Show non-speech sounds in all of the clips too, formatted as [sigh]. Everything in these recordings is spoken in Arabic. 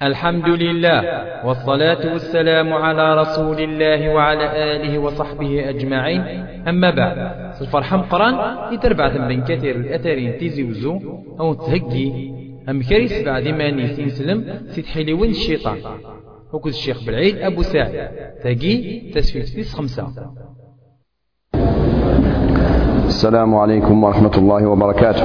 الحمد لله والصلاة والسلام على رسول الله وعلى آله وصحبه أجمعين. أما بعد الفرحة مقران يتربع ثمن كثير الأثرين تيزي وزو أو تهجي. أم كريس بعد ما نيسين سلم سيد وين الشيطان. وكذ الشيخ بالعيد أبو سعد. تاقي تسفيت تيس خمسة. السلام عليكم ورحمة الله وبركاته.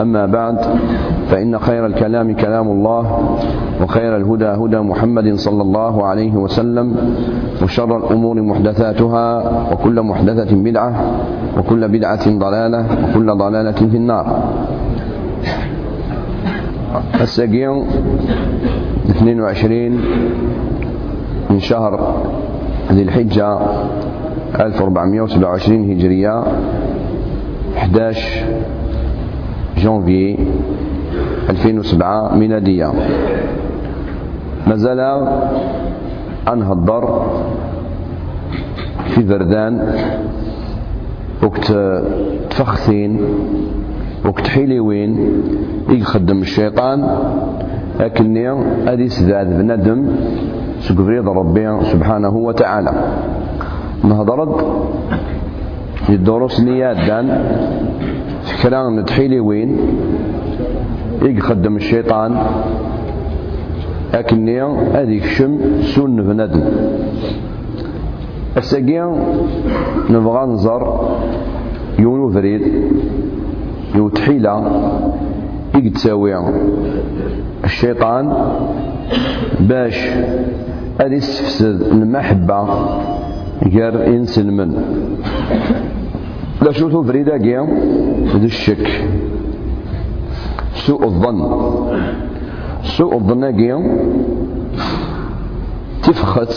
أما بعد فإن خير الكلام كلام الله وخير الهدى هدى محمد صلى الله عليه وسلم وشر الأمور محدثاتها وكل محدثة بدعة وكل بدعة ضلالة وكل ضلالة في النار. السجين 22 من شهر ذي الحجة 1427 هجرية 11 جانفي 2007 ميلادية. مازال أنهضر في بردان وقت تفخثين وقت حيليوين يخدم الشيطان لكني أدي سداد بندم سكفريض ربي سبحانه وتعالى. نهضرد الدروس نيات دان فكرا نتحيلي وين؟ يخدم الشيطان. أكني هذيك شم سن بنادم الساقي نبغى نزر يونو فريد يو تحيلة يتساوي الشيطان باش هذه تفسد المحبة غير إنس المن. لا شوفوا فريدة كيا ذو الشك سوء الظن. سوء الظن كيا تفخت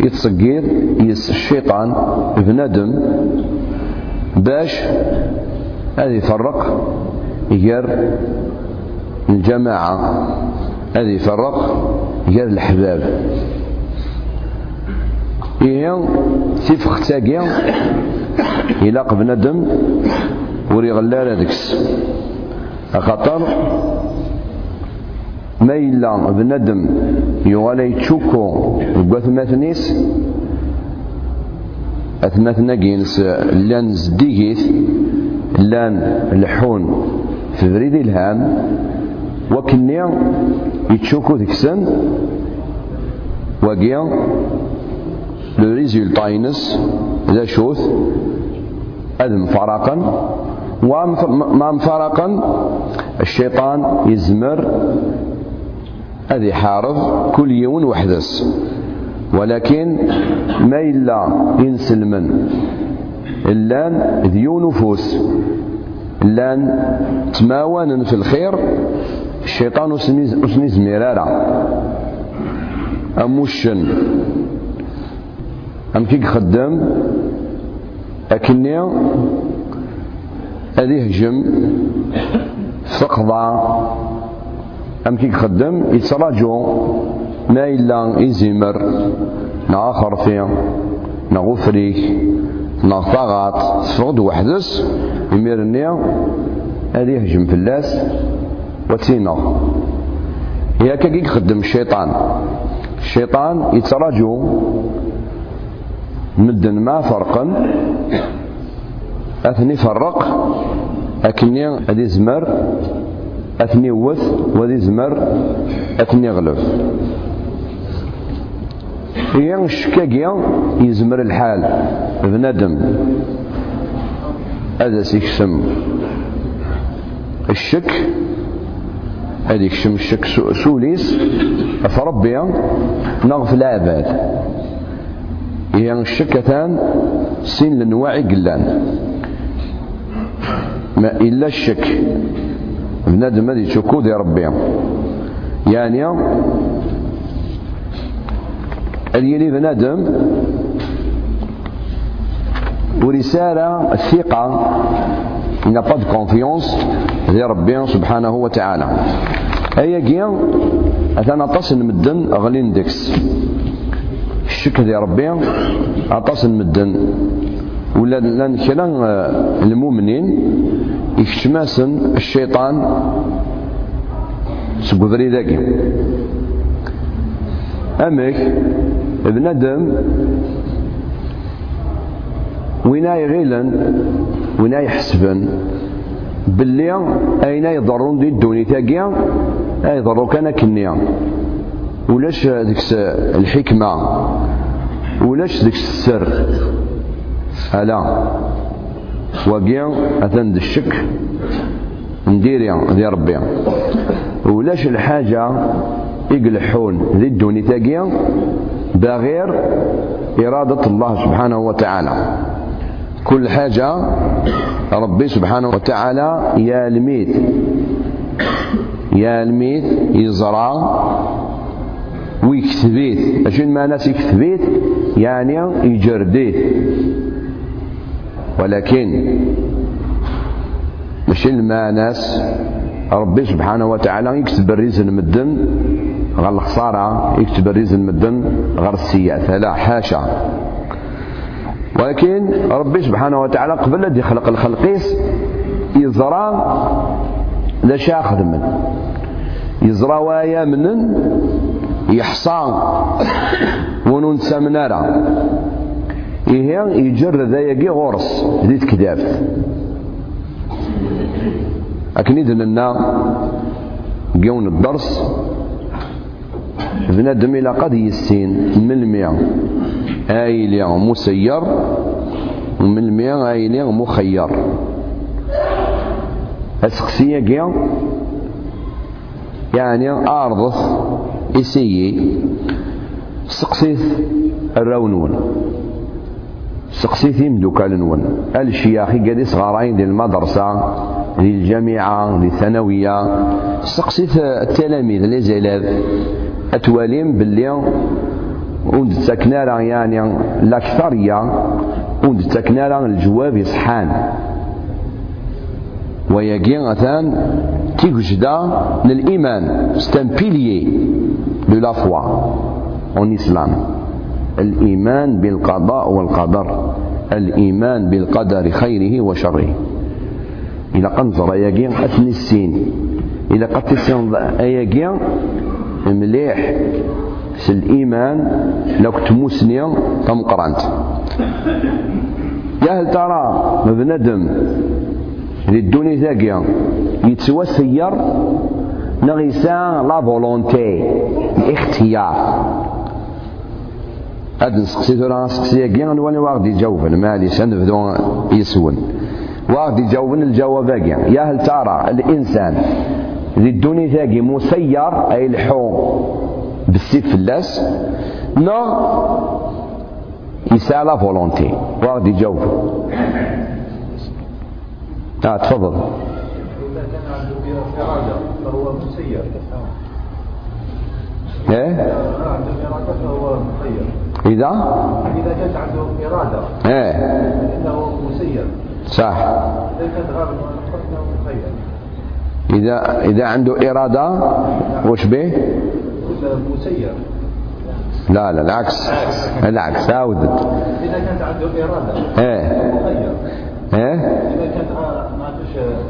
يتصقير يس الشيطان بنادم باش هذه يفرق غير الجماعة. هذه يفرق غير الحباب إيه تفخ تاقيا يلاق بنادم وري غلال ديكس خاطر ما إلا بنادم يغالي يتشوكو بواثماثنيس أثماثنا جينس لأن زديقيت لأن لحون في بريد الهام. وكني يتشوكو ديكسن وقيا لو ينس ذا شوث أذ فرقا وما مفرقا الشيطان يزمر. هذه حارض. كل يوم وحدس. ولكن ما إلا ينسلمن اللان ذيو نفوس. اللان تماونا في الخير. الشيطان وسني زميرارا أموشن. أم كي خدام أكني أدي هجم؟ فقضى أم كي خدم يتراجو ما إلا يزمر نا خرفي نا غفريك نا طاغات تفقد وحدس؟ يميرني أدي يهجم في اللاس؟ وتينا؟ هي كي يخدم الشيطان الشيطان يتراجو مدن ما فرقا أثني فرق أكني أدي زمر أثني وث وذي زمر أثني غلف. هي الشكاكيا يزمر الحال بندم هذا سيكسم الشك هذيك شم الشك سوليس. فربي نغف العباد هي الشكتان سين لنواعي قلان. ما إلا الشك. بنادم هذه تشكو دي ربي. يعني اليلي بنادم ورسالة الثقة il n'a pas de ربي سبحانه وتعالى. أيا كيا أثنى أطاس المدن غلين ديكس الشك دي ربي. أطاس المدن. ولا لأن كلا المؤمنين يكتماسن الشيطان. سقدري ذاكي أمك بنادم وينا يغيلن وينا يحسبن باللي أين يضرون دي الدوني تاقيا أي ضرو كان كنيا. ولاش ديك الحكمة؟ ولاش ديك السر؟ ألا وقيا أثن الشك. نديري دي ربي. ولاش الحاجة؟ يقلحون. ذي الدوني تاقيا بغير إرادة الله سبحانه وتعالى. كل حاجة ربي سبحانه وتعالى يا الميت. يا الميت يزرع. ويكتبيت. أشين ما ناس يكتبيت؟ يعني يجرديت. ولكن ماشي ما ناس ربي سبحانه وتعالى يكتب الرزق المدن غير الخسارة يكتب الرزق المدن غير السيئة. لا حاشا. ولكن ربي سبحانه وتعالى قبل أن يخلق الخلقيس يزرع لا شاخذ من يزرع وايا منن يحصى وننسى منارا إيه يجر ذا غورس. ذي كدافت لكن إذن لنا جون الدرس بنادم إلى قد يسين. من المئة آيلي مسير. ومن المئة آيلي مخير. السقسية كيا يعني أرضث إسيي سقسيث الرونون سقسيث يمدوكال نون الشياخي قد صغارين ديال المدرسة للجامعة للثانوية سقسيث التلاميذ اللي زيلاد أتواليم باللي وند تكنارا يعني الأكثرية وند تكنارا الجواب يصحان. ويجي أثان تيجدا للإيمان. c'est un pilier de la foi الإيمان بالقضاء والقدر. الإيمان بالقدر خيره وشره. إلى قنزر يجي أثني السين. إلى قد تسين أيجي مليح. في الإيمان لو كنت مسني تمقرنت يا هل ترى بندم للدنيا ثاقيا يتوسير نغيسان لا فولونتي الاختيار. هاد نسقسي ثورا نسقسي كي نواني واحد يجاوبن معليش نبدو يسون. واحد يجاوبن الجواب يا هل ترى الإنسان ذي الدنيا ثاقي مسير أي الحو بالسيف فلاس؟ نو يسعى la volonté. واحد يجاوب آه تفضل. إذا كان عنده إرادة فهو مسير إيه؟ عنده إرادة فهو مخير إذا؟ إذا كانت عنده إرادة إيه. فإنه مسير صح. إذا كانت غير مخير إذا إذا عنده إرادة وش به؟ مسير لا لا العكس. العكس. عاودت إذا كانت عنده إرادة إيه. إيه؟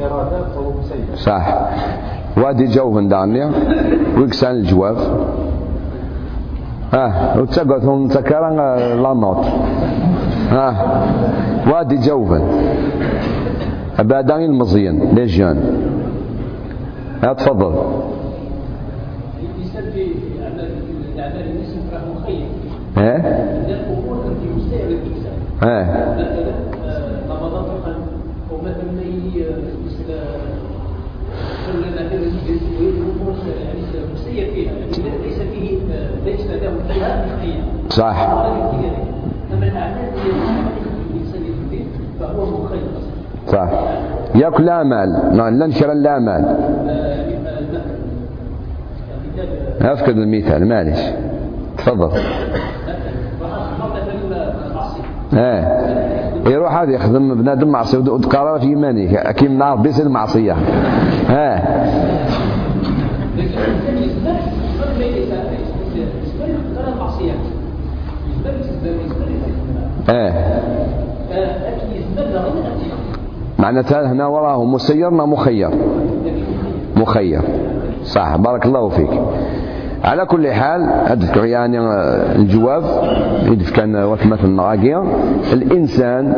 إرادة فهو مسير. صح. وادي من دانيا ويكسان الجواب. ها وتقعد هون تكران لا نوت. ها وادي يجاوب بعدين المزيان لي جون ها تفضل. ها الانسان ها مثلا رمضان دخل أو مثلا يجي مثل كل مثلا يجي الأمور يعني مسير فيها يعني ليس فيه ليس له فيها مخير صح. صح. ياكل الامال نعم لا نشر الامال أفقد المثال معلش تفضل. المعصيه إيه يروح هذا يخدم بنادم وتقرر في إيمانه كيما نعرف بيس المعصية ها لكن الانسان يزداد قبل ما يزداد يزداد المعصيه يزداد يزداد غير الاتباع معناتها هنا وراه مسيرنا مخير. مخير. صح. بارك الله فيك. على كل حال هذا يعني الجواب. إذا كان وثمة النراقية الإنسان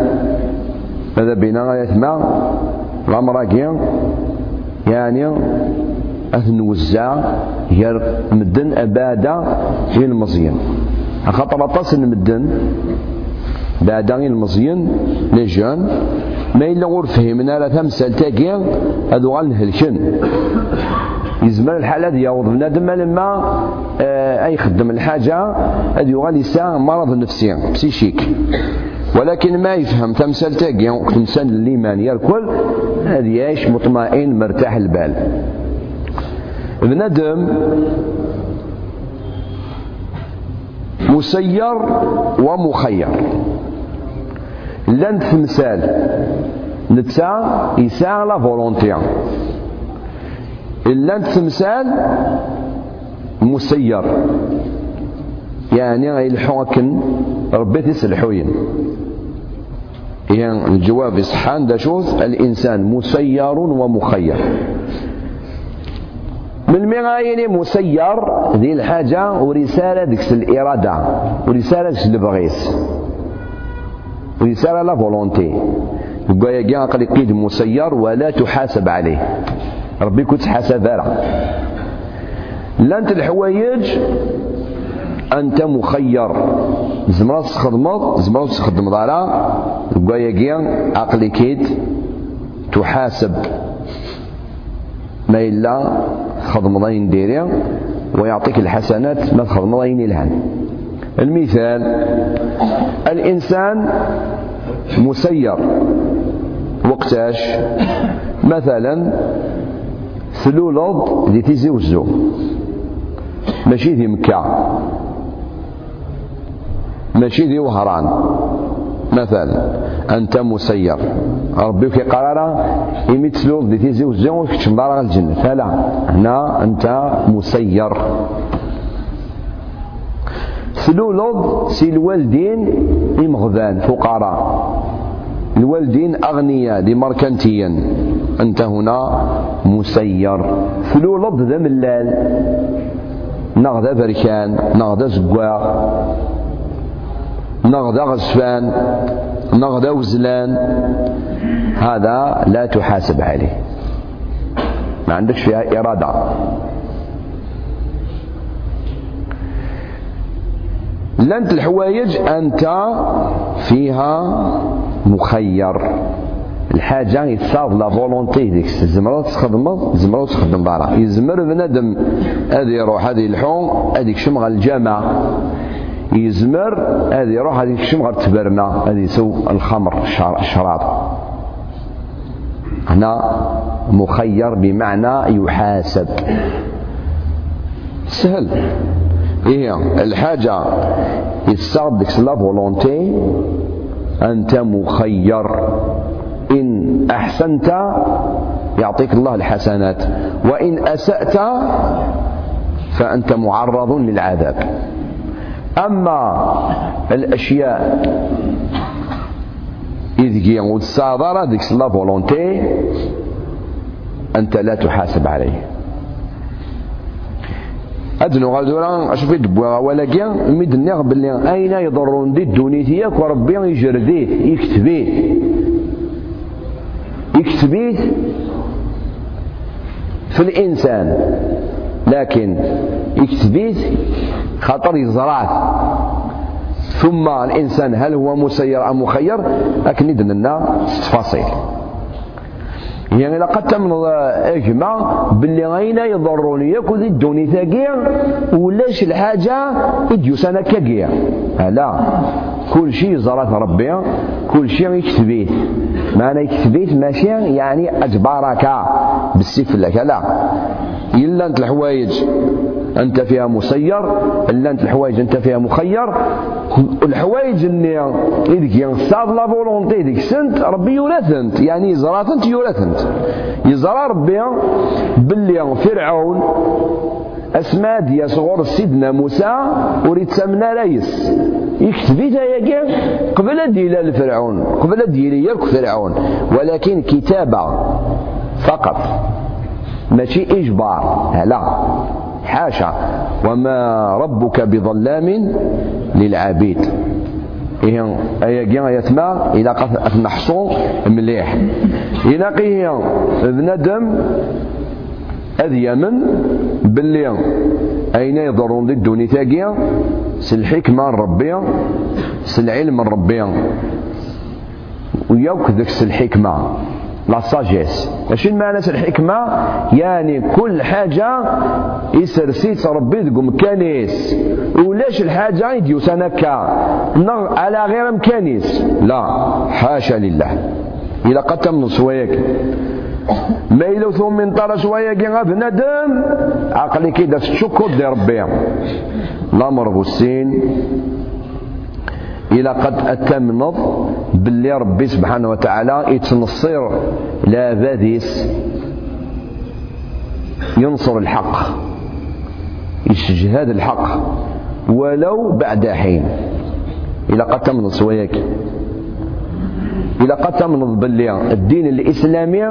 هذا بين يثمى الأمراقية يعني أثنوزع ير مدن أبادا غير المزيان. خاطر أطاس المدن. بعد غير المزيان لي جون ما إلا غور فهمنا لا تمثال تاكي هذو غنهلكن. يزمر الحال هذا يعوض بنادم لما آه أي يخدم الحاجة هذا يغال يسا مرض نفسي بسيشيك. ولكن ما يفهم تمثال تاكي تمثال الإيمان يركل هذا يعيش مطمئن مرتاح البال. بنادم مسير ومخير. لن تمثال نتا يسا لا فولونتي إلا تمثال مسير. يعني غيلحو أكن ربي تسلحوين يعني الجواب صحان دا شوز الإنسان مسير ومخير. من مغايني مسير ذي الحاجة ورسالة ديكس الإرادة ورسالة ديكس البغيس ورسالة لا فولونتي يبقى يا قال قيد مسير ولا تحاسب عليه. ربي كنت حسب راه لانت الحوايج أنت مخير. زمرات تخدمض زمرات تخدم دارا. يبقى يا عقلي كيد تحاسب. ما إلا خدمضين ديري ويعطيك الحسنات ما تخدمضين الهن المثال الإنسان مسير وقتاش مثلا ثلولض دي تيزي وزو ماشي دي مكة ماشي دي وهران مثلا أنت مسير ربي كي قرر إمي تسلول دي تيزي وزو وكتش مدار الجنة فلا هنا أنت مسير. ثلولض سي الوالدين إمغذان فقراء. الوالدين أغنياء دي أنت هنا مسير. ثلولض ذا ملال. نغدا بركان نغدا زقواع نغدا غزفان نغدا وزلان. هذا لا تحاسب عليه. ما عندكش فيها إرادة. لنت الحوايج أنت فيها مخير. الحاجة يتصاب لا فولونتي ديك زمرة تخدم زمرة تخدم دارا يزمر بنادم هذا يروح هذا يلحون هذا يكشم على الجامع. يزمر هذا يروح هذا يكشم على التبرنا. هذا يسوي الخمر الشراب هنا مخير بمعنى يحاسب. سهل. إيه الحاجة. يتصاب ديك la volonté أنت مخير. إن أحسنت يعطيك الله الحسنات. وإن أسأت فأنت معرض للعذاب. أما الأشياء إذ كي وتصادر ديك la volonté أنت لا تحاسب عليه. أدنو غادورا أشوف دبوا ولكن ميد النغ باللي أين يضرون دي الدونيتيك وربي يجرديه يكتبيه. يكتبيه في الإنسان. لكن يكتبيه خاطر يزرعه. ثم الإنسان هل هو مسير أم مخير؟ لكن لنا تفاصيل. يعني لقد تم اجمع باللي غينا يضروني ياكل الدوني ثاقيع ولاش الحاجة اديوس أنا كاقيع. لا كل شيء زرات ربي كل شيء يكتبيه معنى يكتبيه ماشي يعني أجبارك بالسيف لك. لا إلا أنت الحوايج. أنت فيها مسير إلا أنت الحوايج أنت فيها مخير. الحوايج اللي إذك ينصاد لا فولونتي ديك سنت ربي يورثنت يعني يزراتنت يورثنت يزرى ربي باللي فرعون أسماء ديال صغور سيدنا موسى وريد سمنا ريس. يكتبيتها يا قبل ديال الفرعون قبل ديال يرك فرعون. ولكن كتابة فقط. ماشي إجبار. لا. حاشا. وما ربك بظلام للعبيد. إيه أيا جا يتما إلى قد نحصو مليح. إلى قيه بندم أذ يمن باللي أين يضرون الدوني تاقيا سالحكمة ربي سالعلم ربي. وياك ذاك الحكمة لا ساجيس ماشي المعنى الحكمة يعني كل حاجة يسرسيت ربي ذو مكانيس ولاش الحاجة يديوس هكا على غير مكانيس لا حاشا لله إذا قد من صويك ما إلا ثم من طرش شوية كي بنادم عقلي كده تشكر دي ربي الأمر بوسين إلى قد أتمنض باللي ربي سبحانه وتعالى يتنصر لا باديس ينصر الحق يشجهاد الحق ولو بعد حين. إلى قد تمنض سوياك إلا قد تمنض باللي الدين الإسلامي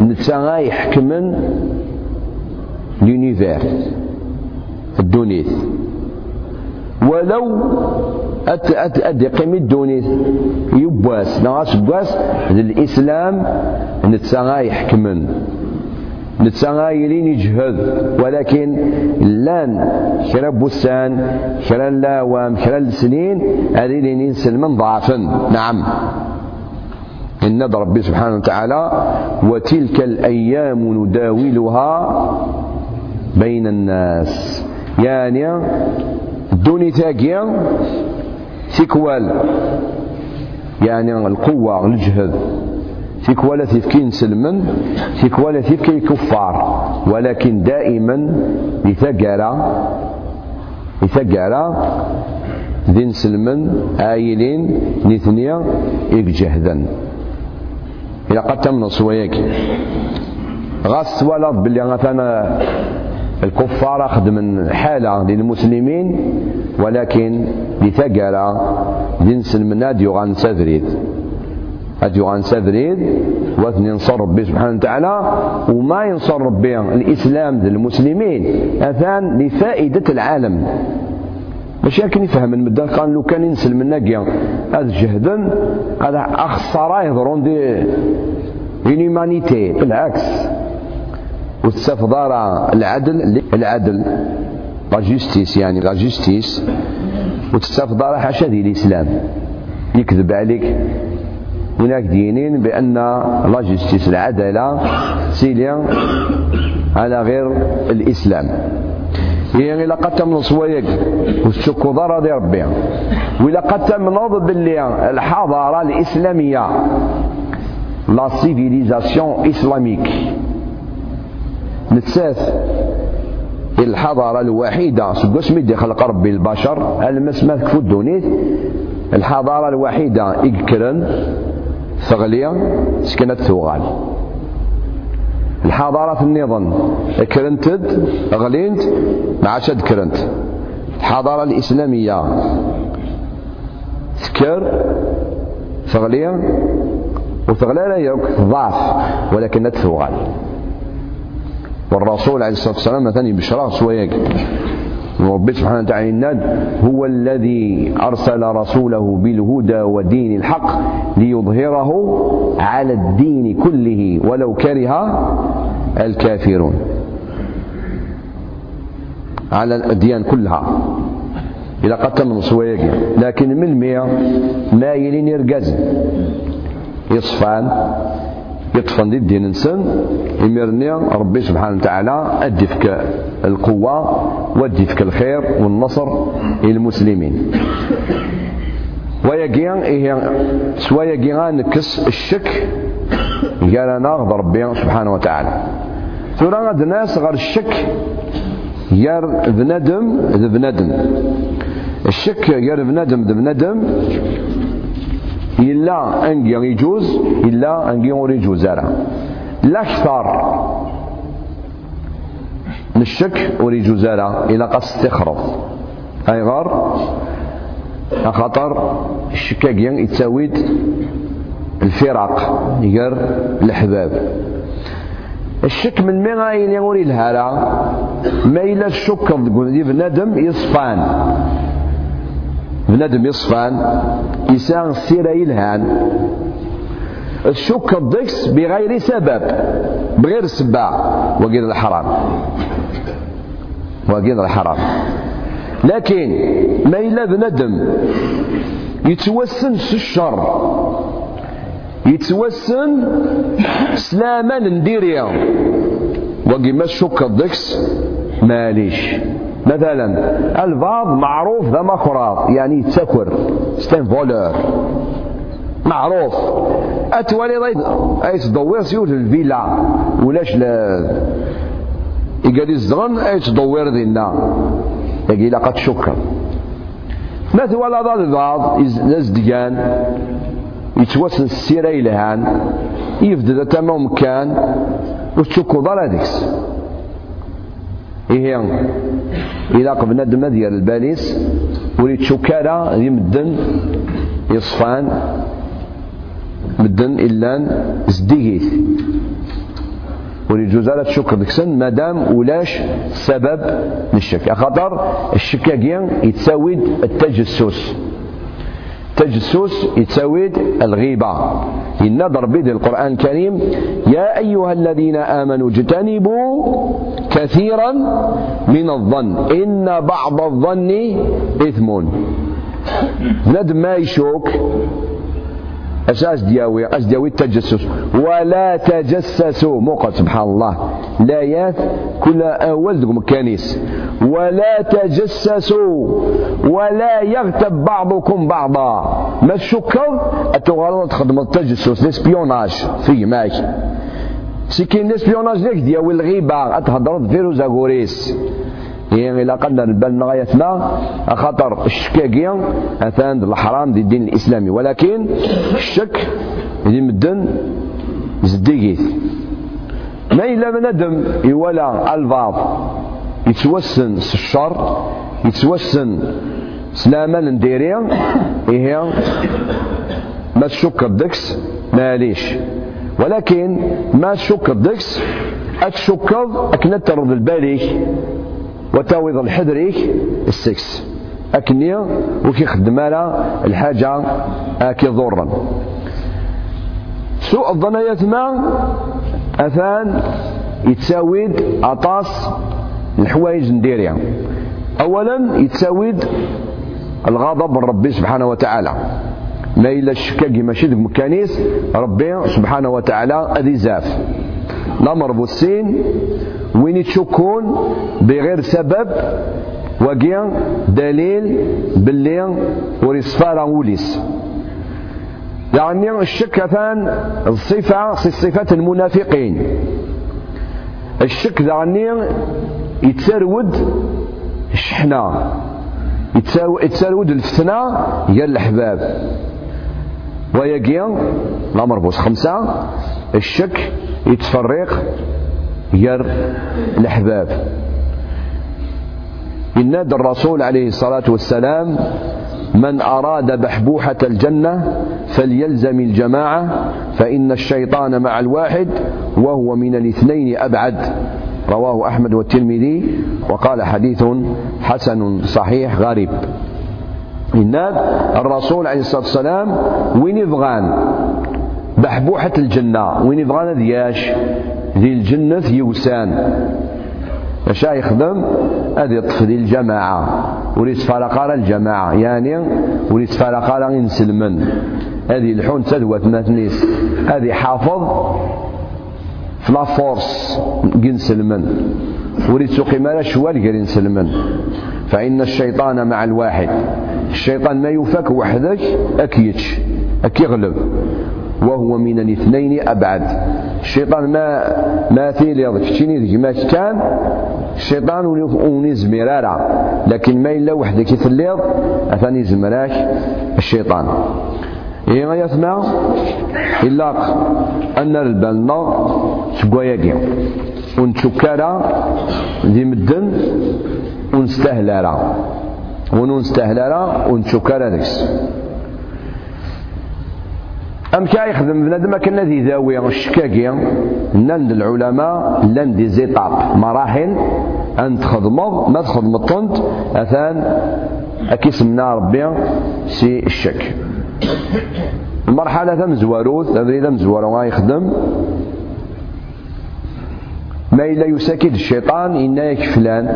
نتا يحكمن لونيفير الدونيث ولو أت أت أدي قيمة الدونيث يبواس. نغاس بواس. الإسلام نتا يحكمن. نتا يلين يجهد. ولكن لأن كرا بوسان كرا لاوام كرا السنين هذه لين سلمن ضعفا نعم. إن ربي سبحانه وتعالى وتلك الأيام نداولها بين الناس. يعني دوني تاقيا تكوال يعني القوة الجهد. تكوال تفكين سلمن تكوال تفكين كفار ولكن دائما لثقرة لثقرة ذين سلمن آيلين نثنيا إجهدا إذا قد تم صويك غاس توالط باللي مثلا الكفار خدمن حالة للمسلمين ولكن لثقرة جنس المناد يغان سذريد هاد يغان سذريد واثني ينصر ربي سبحانه وتعالى وما ينصر ربي الإسلام للمسلمين. أثان لفائدة العالم. ماشي كان يفهم المدة قال لو كان ينسل من ناقيا هذا جهدا هذا أخسر يهضرون دي هيومانيتي بالعكس. وتستفضل العدل العدل. لا جوستيس يعني لا جوستيس وتستفضل حاشا دي الإسلام. يكذب عليك. هناك دينين بأن لا جوستيس العدالة سيليا على غير الإسلام. يعني إلا قد تمنص ويك. وتشكو ضرر دي ربي. وإلا قد تمنض باللي الحضارة الإسلامية. لا سيفيليزاسيون إسلاميك نتساف الحضارة الوحيدة سقوس مدي خلق ربي البشر المس ما تكفو الدونيت. الحضارة الوحيدة إكرن ثغلية سكنت ثوغال. الحضارة النظام كرنتد غلينت مع شد كرنت. الحضارة الإسلامية تكر ثغلية وثغلية يوك ضعف ولكن تثوغل والرسول عليه الصلاة والسلام مثلا بشرى سويك وربي سبحانه وتعالى الناد هو الذي أرسل رسوله بالهدى ودين الحق ليظهره على الدين كله ولو كره الكافرون. على الأديان كلها. إلى تم صويق لكن من مية مايلين يرقز. يصفان يطفن دي الدين انسان يمرني ربي سبحانه وتعالى أدفك القوة وأدفك الخير والنصر للمسلمين ويجي إيه سوايا يجي نكس الشك قال أنا ربي سبحانه وتعالى. ثم غاد ناس غير الشك غير بنادم ذ الشك غير بنادم ذ إلا أنجي يجوز إلا أنجي يجوز الأكثر الشك وريجو زارا إلى قد استخرف أي غار؟ خاطر الشكاكيا يتساويد الفرق غير الأحباب. الشك من مين غاين يوري الهرا ما إلا الشك دي بنادم يصفان. بنادم يصفان يسان سيرة يلهان الشك الضكس بغير سبب بغير سبع. وغير الحرام. وغير الحرام. لكن ما إلا بندم يتوسن الشر يتوسن سلاما نديريا. وقيما الشك الضكس ماليش مثلا البعض معروف ذا مخراط يعني يتسكر ستان فولور معروف. أتوالي ضيد. أي تدور سيوت الفيلا. ولاش لا يقال الزغن أي تدور دينا. يقول لا قد شكر. ما توالى ضاد البعض لازدقان يتوسن السيرة إلهان. يفدد تمام مكان وتشكو ضال هذيكس إيه إذا قبل ندم ديال الباليس وليت شكارة يمدن يصفان مدن إلا زديقيت وليجوز على الشكر ديكسن مادام ولاش سبب للشك. خاطر الشكاكيا يتساويد التجسس. تجسس يتساويد الغيبة. إن ربي دي القرآن الكريم يا أيها الذين آمنوا اجتنبوا كثيرا من الظن. إن بعض الظن إثم. بنادم ما يشوك. أساس دياوي أس دياوي التجسس. ولا تجسسوا. موقع سبحان الله. لايات كل أول كنيس. ولا تجسسوا. ولا يغتب بعضكم بعضا. ما الشكر؟ التغالط تخدم التجسس. لسبيوناج. في سي كاين لسبيوناج ليك دياوي الغيبة أتهضر فيروز أغوريس يعني إلا قدر البال غايتنا خاطر الشكاكية أثان الحرام دي الدين الإسلامي. ولكن الشك اللي مدن زديقيت. ما إلا بنادم يولى الفاظ يتوسن الشر يتوسن سلاما نديريا إيه ما تشك الدكس ماليش ولكن ما تشك الدكس أتشكض أكنا ترد الباليك وتاويض الحدريك السكس. أكنيا وكي خدم على الحاجة أكي ضرا. سوء الظنيات ما أثان يتساويد أطاس الحوايج نديريا. أولا يتساويد الغضب من ربي سبحانه وتعالى. ما إلا الشكاكي ماشي ديك مكانيس ربي سبحانه وتعالى أذي زاف. الأمر بوسين وين يتشكون بغير سبب وقيا دليل باللي وريصفار وليس. يعني الشك ثان الصفة صفات المنافقين. الشك يعني يتسرود الشحنة. يتسرود الفتنة هي الأحباب. ويقيا الأمر بوس خمسة الشك يتفرق ير الأحباب. ينادى الرسول عليه الصلاة والسلام من أراد بحبوحة الجنة فليلزم الجماعة فإن الشيطان مع الواحد وهو من الاثنين أبعد. رواه أحمد والترمذي وقال حديث حسن صحيح غريب. إناد الرسول عليه الصلاة والسلام وين يبغان؟ بحبوحة الجنة. وين يبغان دياش؟ ذي الجنة يوسان. اش يخدم هذه يطفي دي الجماعة. وليت فرق الجماعة. يعني وليت فرق على ينسلمن هذه الحون تدوى تناتنيس هذه حافظ في لا فورس ينسلمن وليت سوقي مالا شوال غير ينسلمن فإن الشيطان مع الواحد. الشيطان ما يفك وحدك أكيتش أكيغلب. وهو من الاثنين أبعد. الشيطان ما ما تيليض كتشيني ذيك ما كان الشيطان وني زميرارا لكن ما إلا وحدك يتليض أثاني زمراك الشيطان. إيه غا يثنى إلا أن البلنا تقوياكي ونتشكارا ذي مدن ونستهلارا ونستهلارا ونتشكارا ذكس أم كا يخدم بنادم كان ذي ذاوي الشكاكي نند العلماء لأن دي زيتاب مراحل أن تخدمض ما تخدم الطنت أثان أكيسمنا ربي سي الشك. المرحلة ثم زواروث أبريد مزوارو يخدم. ما إلا يساكد الشيطان إنا فلان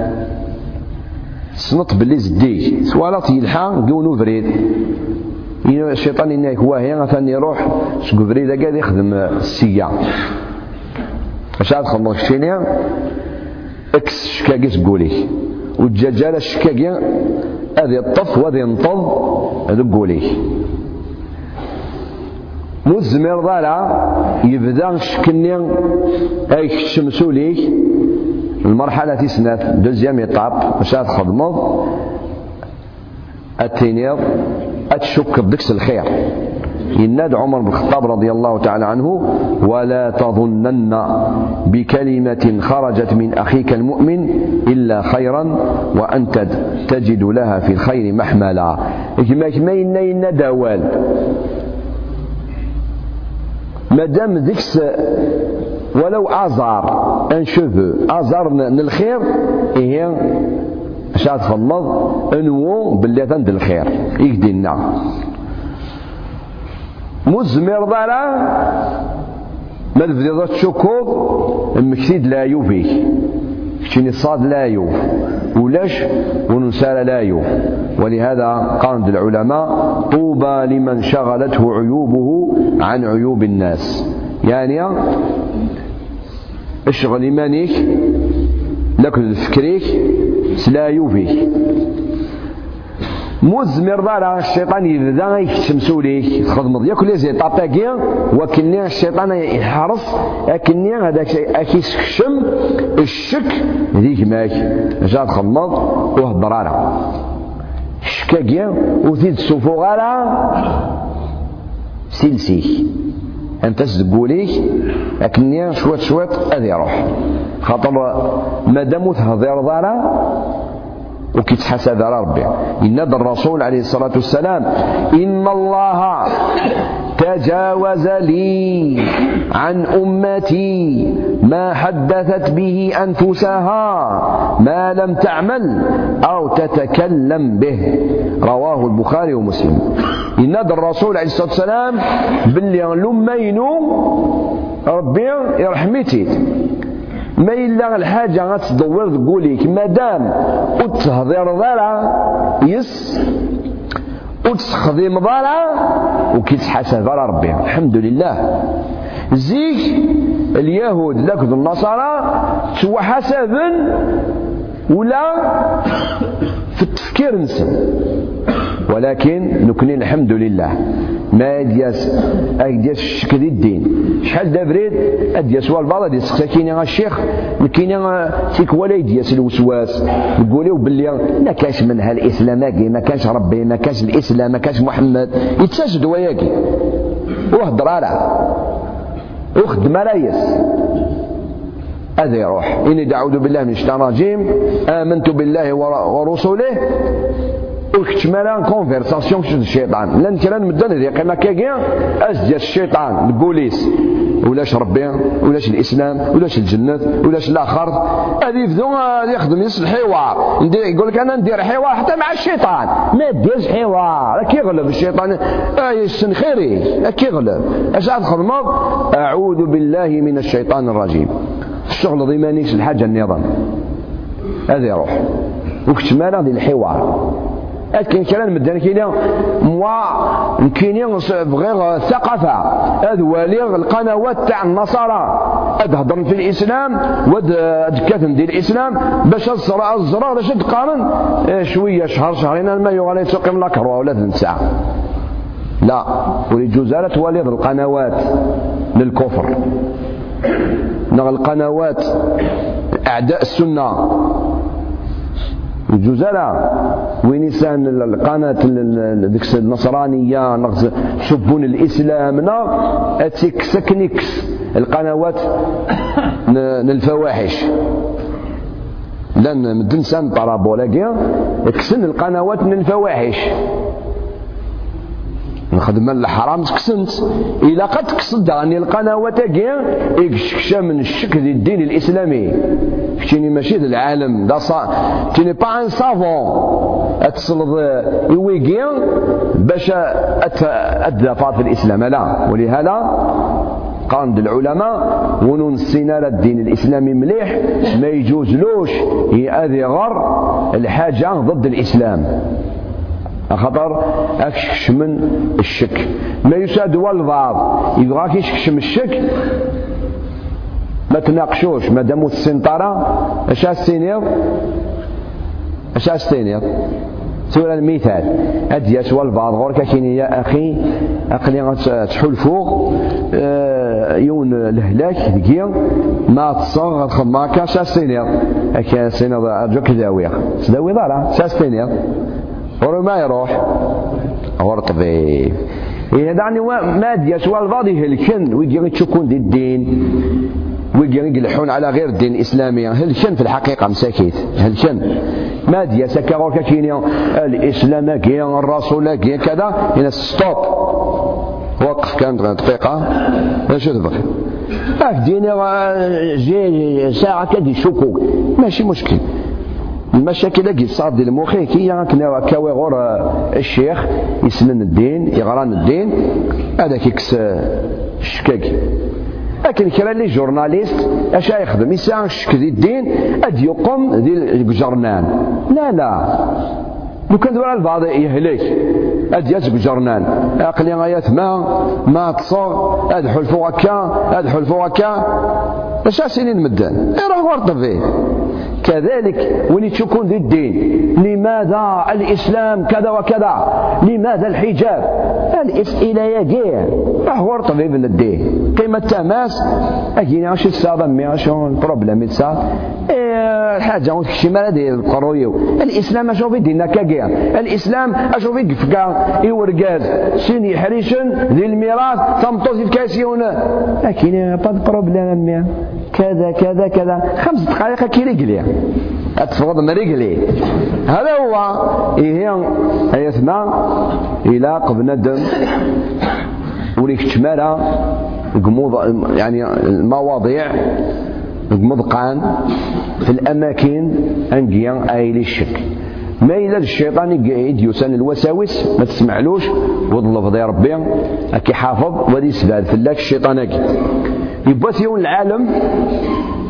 سنط بلي زديك سوالات يلحى قونو فريد. الشيطان إنا هي مثلا يروح فريد قاعد يخدم السيا اش عاد خلص شيني إكس شكاكي تقولي والدجاجة الشكاكي هذه الطف وهذه ينطض هذا قولي. مزمر ضالع يبدأ شكني أي الشمسو ليك المرحلة تسنات دوزيام يطاب باش تخدمض التينيض أتشك بدكس الخير. يناد عمر بن الخطاب رضي الله تعالى عنه ولا تظنن بكلمة خرجت من أخيك المؤمن إلا خيرا وأنت تجد لها في الخير محملا. ما ينا دوال. مادام ديكس ولو أزار أن شوفو ازار من الخير شاد فالله انو باللي تند الخير. يقدينا مزمر ضرا ما تبديض تشكوض مكتيد لا يوفي. كتيني صاد لا يوف. ولاش ونسال لا يوف. ولهذا قال العلماء طوبى لمن شغلته عيوبه عن عيوب الناس. يعني اشغل إيمانك لكن فكريك سلا يوفيك مزمر ضارا الشيطان يبدا يكتم سوليك تخدمض ياك لي زي طاباكي وكني الشيطان يحرص أكني هذاك اكيسكشم الشك ذيك ماك. جا تخمض وهضر على شكاكيا وزيد سوفو غالا سلسيك أنت تقوليك أكني شويت شويت أذي يروح خاطر مادام تهضر ضارا وكيتحاسب على ربي. إن الرسول عليه الصلاة والسلام إن الله تجاوز لي عن أمتي ما حدثت به أنفسها ما لم تعمل أو تتكلم به. رواه البخاري ومسلم. إن الرسول عليه الصلاة والسلام باللي لمينو ربي يرحمتي. ما إلا الحاجة غتدور تقوليك مادام وتهضر ضرع يس. وتستخدم ضرع وكيتحاسب على ربي. الحمد لله. زيك اليهود لكن النصارى توا حسابا ولا في التفكير نسن ولكن نكني الحمد لله. ما دياس دياس الشك دي الدين. شحال دابريد دياس. والبعض دياس سكيني الشيخ كاين تيك ولا دياس الوسواس. يقولوا باللي ما كانش منها الاسلام ما كانش ربي ما كانش الإسلام ما كانش محمد. يتسجد وياكي وهضر على وخدم رايس هذا يروح إني دعوت بالله من الشيطان الرجيم. آمنت بالله ورسوله. وكتمالا كونفرساسيون كشد الشيطان لأن كلام مدن ذي قيمة كاكيا أزدي الشيطان البوليس ولاش ربي ولاش الاسلام ولاش الجنة ولاش الآخر هذه يبدو يخدم يصل حوار يقول لك أنا ندير حوار حتى مع الشيطان ما ديرش حوار كي يغلب الشيطان اي السن خيري كي يغلب اش ادخل اعوذ بالله من الشيطان الرجيم الشغل ضي مانيش الحاجة النظام هذا يروح وكتمالا ديال الحوار لكن كلام مدان كاين موا كاين بغير الثقافة هذا ولي القنوات تاع النصارى. هضرن في الإسلام واد كاتم ديال الإسلام باش الزرار الزرار باش تقارن إيه، شوية شهر شهرين ما يغالي تقيم لك ولا ثلاث ساعة. لا ولجزالة والد القنوات للكفر. نغ القنوات أعداء السنة. يجوز لا وين يسان القناة ديك النصرانية سبون الإسلام نا أتيك سكنيكس. القنوات الفواحش. لأن مدن سان طرابولا كسن القنوات من الفواحش. نخدم الحرام تكسنت إلا قد تقصد أن القنوات كيا يكشكشا من الشك دي الدين الإسلامي. كتيني ماشي العالم. دا صا تيني با ان سافون. اتصلد يويكيا باش اتدافع في الإسلام. لا. ولهذا قاند العلماء ونون السينارة الدين الإسلامي مليح. ما يجوزلوش هذه غر الحاجة ضد الإسلام. خطر اكشكش من الشك. ما يساد والبعض يشكش من الشك ما تناقشوش. ما دامو السنطرة أش استينيض أش استينيض سورة المثال. أدياس والبعض غورك كيني يا أخي أقلي تحول فوق آه، يون لهلاك دقيق ما تصغر غتخماكا شاستينيض أكا سينيض أرجوك داوية تداوي دارا شاستينيض ورا ما يروح ورا طبيب إيه دعني ما دياس والبعض يهلكن ويجي تشكون دي الدين ويجي يقلحون على غير الدين الإسلامي هلكن في الحقيقة مساكيت هلكن ما سكا غوركا كينيا الإسلام كي الرسول كي كذا هنا ستوب وقف كان دقيقة شو تبغي ديني جي ساعة كدي شكوك ماشي مشكل المشاكل اللي صار ديال المخي. كي كنا كاوي غور الشيخ يسنن الدين يغران الدين هذا كيكس الشكاك لكن كرا لي جورناليست اش يخدم؟ يسعى الشك دي الدين اد يقوم دي الجرنان لا لا. لو كان دور البعض يهلك اد يسق جرنان أقلي غايات ما ما تصور اد حلفو هكا اد حلفو هكا اش سنين مدان. راه ورط فيه كذلك وين تكون ذي الدين لماذا الإسلام كذا وكذا؟ لماذا الحجاب؟ الأسئلة يا جيع. أهور طبيب الدين قيمة تماس؟ أجيني عش السادة مي شو بروبلم إيه حاجة وتكشي مالا دي القرويو الإسلام أشوف دينا كاكيا الإسلام أشوف قفكا إورقاز سين يحريشن ذي الميراث. تمطوز الكاسيون لكن با بروبلم كذا كذا كذا. خمس دقائق كي من رجلي هذا هو إيه يثنى إلى قبل الدم. وليك تمارا قموض يعني المواضيع قمضقان في الأماكن أنجيا أي الشك. ما إلا الشيطان يقعد يسان الوساوس ما تسمعلوش. وظلف يا ربي أكي حافظ ودي سباد فلاك الشيطان أكي. يبغى يوم العالم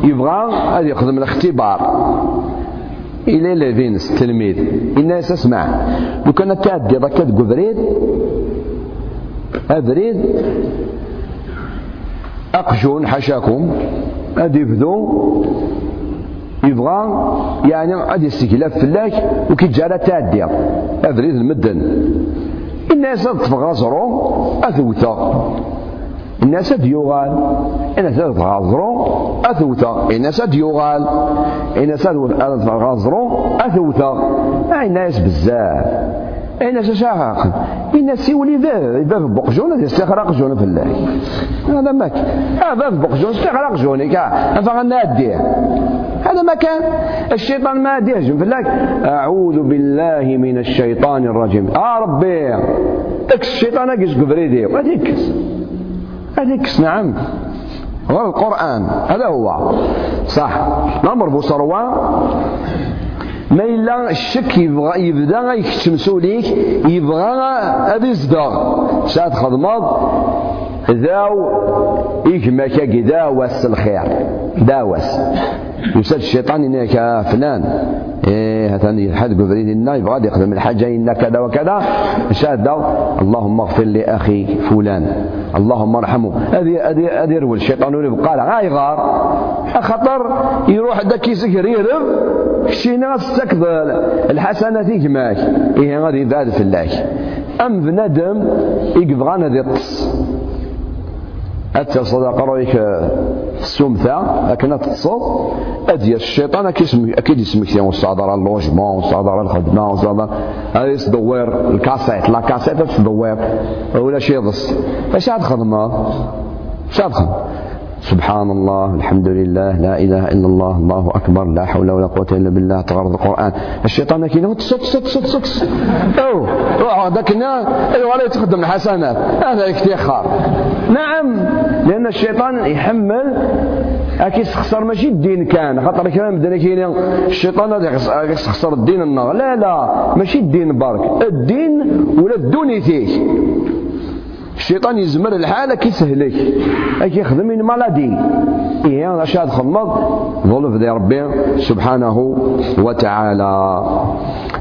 يبغى هذا يخدم الاختبار. إلى لافينس التلميذ الناس اسمع لو كان تعدي ضكا بريد أبريد أقجون حاشاكم هذا يبدو. يبغى. يعني غادي يستكلاف فلاك وكيتجارى تعدي أبريد المدن. الناس تفغى زرو أثوتا الناس ديوغال الناس تغازرو أثوتا الناس ديوغال الناس تغازرو أثوتا الناس بزاف. الناس شاقق الناس يولي باب باب بقجون يستخرق جون في الله. هذا ماك باب بقجون استخرق جوني كا. فغناديه هذا ما كان. الشيطان ما يهجم في الله. أعوذ بالله من الشيطان الرجيم. آه ربي. إكس الشيطان إكس قبريدي هذيك هذيك نعم. هو القرآن هذا هو. صح. نمر بصروة ما إلا الشك يبغى يبدأ يكتم سوليك يبغى هذا يصدر شاد خدمض ذاو يجمع كي داوس الخير. داوس. يسال الشيطان إنك فلان. إيه هتاني حد قبرين لنا يبغى يخدم الحاجة إن كذا وكذا. شاد اللهم اغفر لأخي فلان. اللهم ارحمه. هذه هذه هذه يروي الشيطان يبقى له غايغار خطر يروح داك يسكر يهرب شينا تستكبر الحسنة يجمعك إيه غادي يبعد في الله. أم بنادم يبغى هذه الطس. أتى صدق رأيك السمثة لكن تتصد أدي الشيطان أكيد يسمك يوم الصادر اللوجمون والصادر الخدمة والصادر هذا يصدور الكاسيت لا كاسيت تصدور ولا شي يضص. فاش عاد خدمة اش عاد خدمة سبحان الله الحمد لله لا إله إلا الله الله أكبر لا حول ولا قوة إلا بالله تغرض القرآن. الشيطان كي تصك صك صك صك أو هذاك أيوة ولا تخدم الحسنات هذا الافتخار. نعم. لأن الشيطان يحمل أكي يستخسر ماشي الدين كان خاطر كلام بدنا كاين. الشيطان هذا يستخسر الدين النار. لا لا ماشي الدين برك الدين ولا الدونيتيك الشيطان يزمر الحالة كي سهلك كي يخدم من مالادي إيه أش هاد خمض ظلف دي ربي سبحانه وتعالى.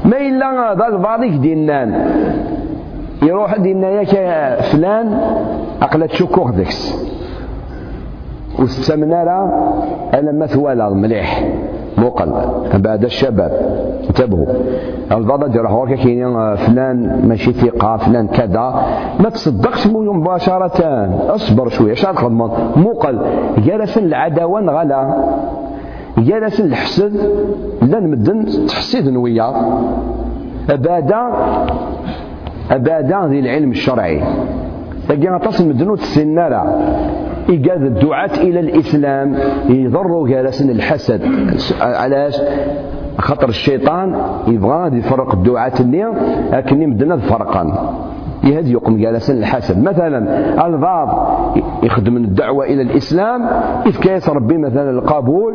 ما إلا هذا البعض دينان. يروح دينا ياك فلان أقلا تشكوه ذكس واستمنا لا أنا مثوالا مليح موقل بعد الشباب انتبهوا. البعض يروح هكا كاين فلان ماشي ثقة فلان كذا. ما تصدقش مباشرة. اصبر شوية اش تخدم موقل جالس العداوة غلا. جالس الحسد. لا نمدن تحسد وياه. أبادا أبادا ذي العلم الشرعي. تلقى تصل مدنو تسنارا إيجاد الدعاة إلى الإسلام يضروا جالسين الحسد. علاش؟ خاطر الشيطان يبغى يفرق الدعاة اللي لكن يمدنا فرقا. يهدي يقوم جالسا الحسد. مثلا البعض يخدم الدعوة إلى الإسلام إذ كيس ربي مثلا القبول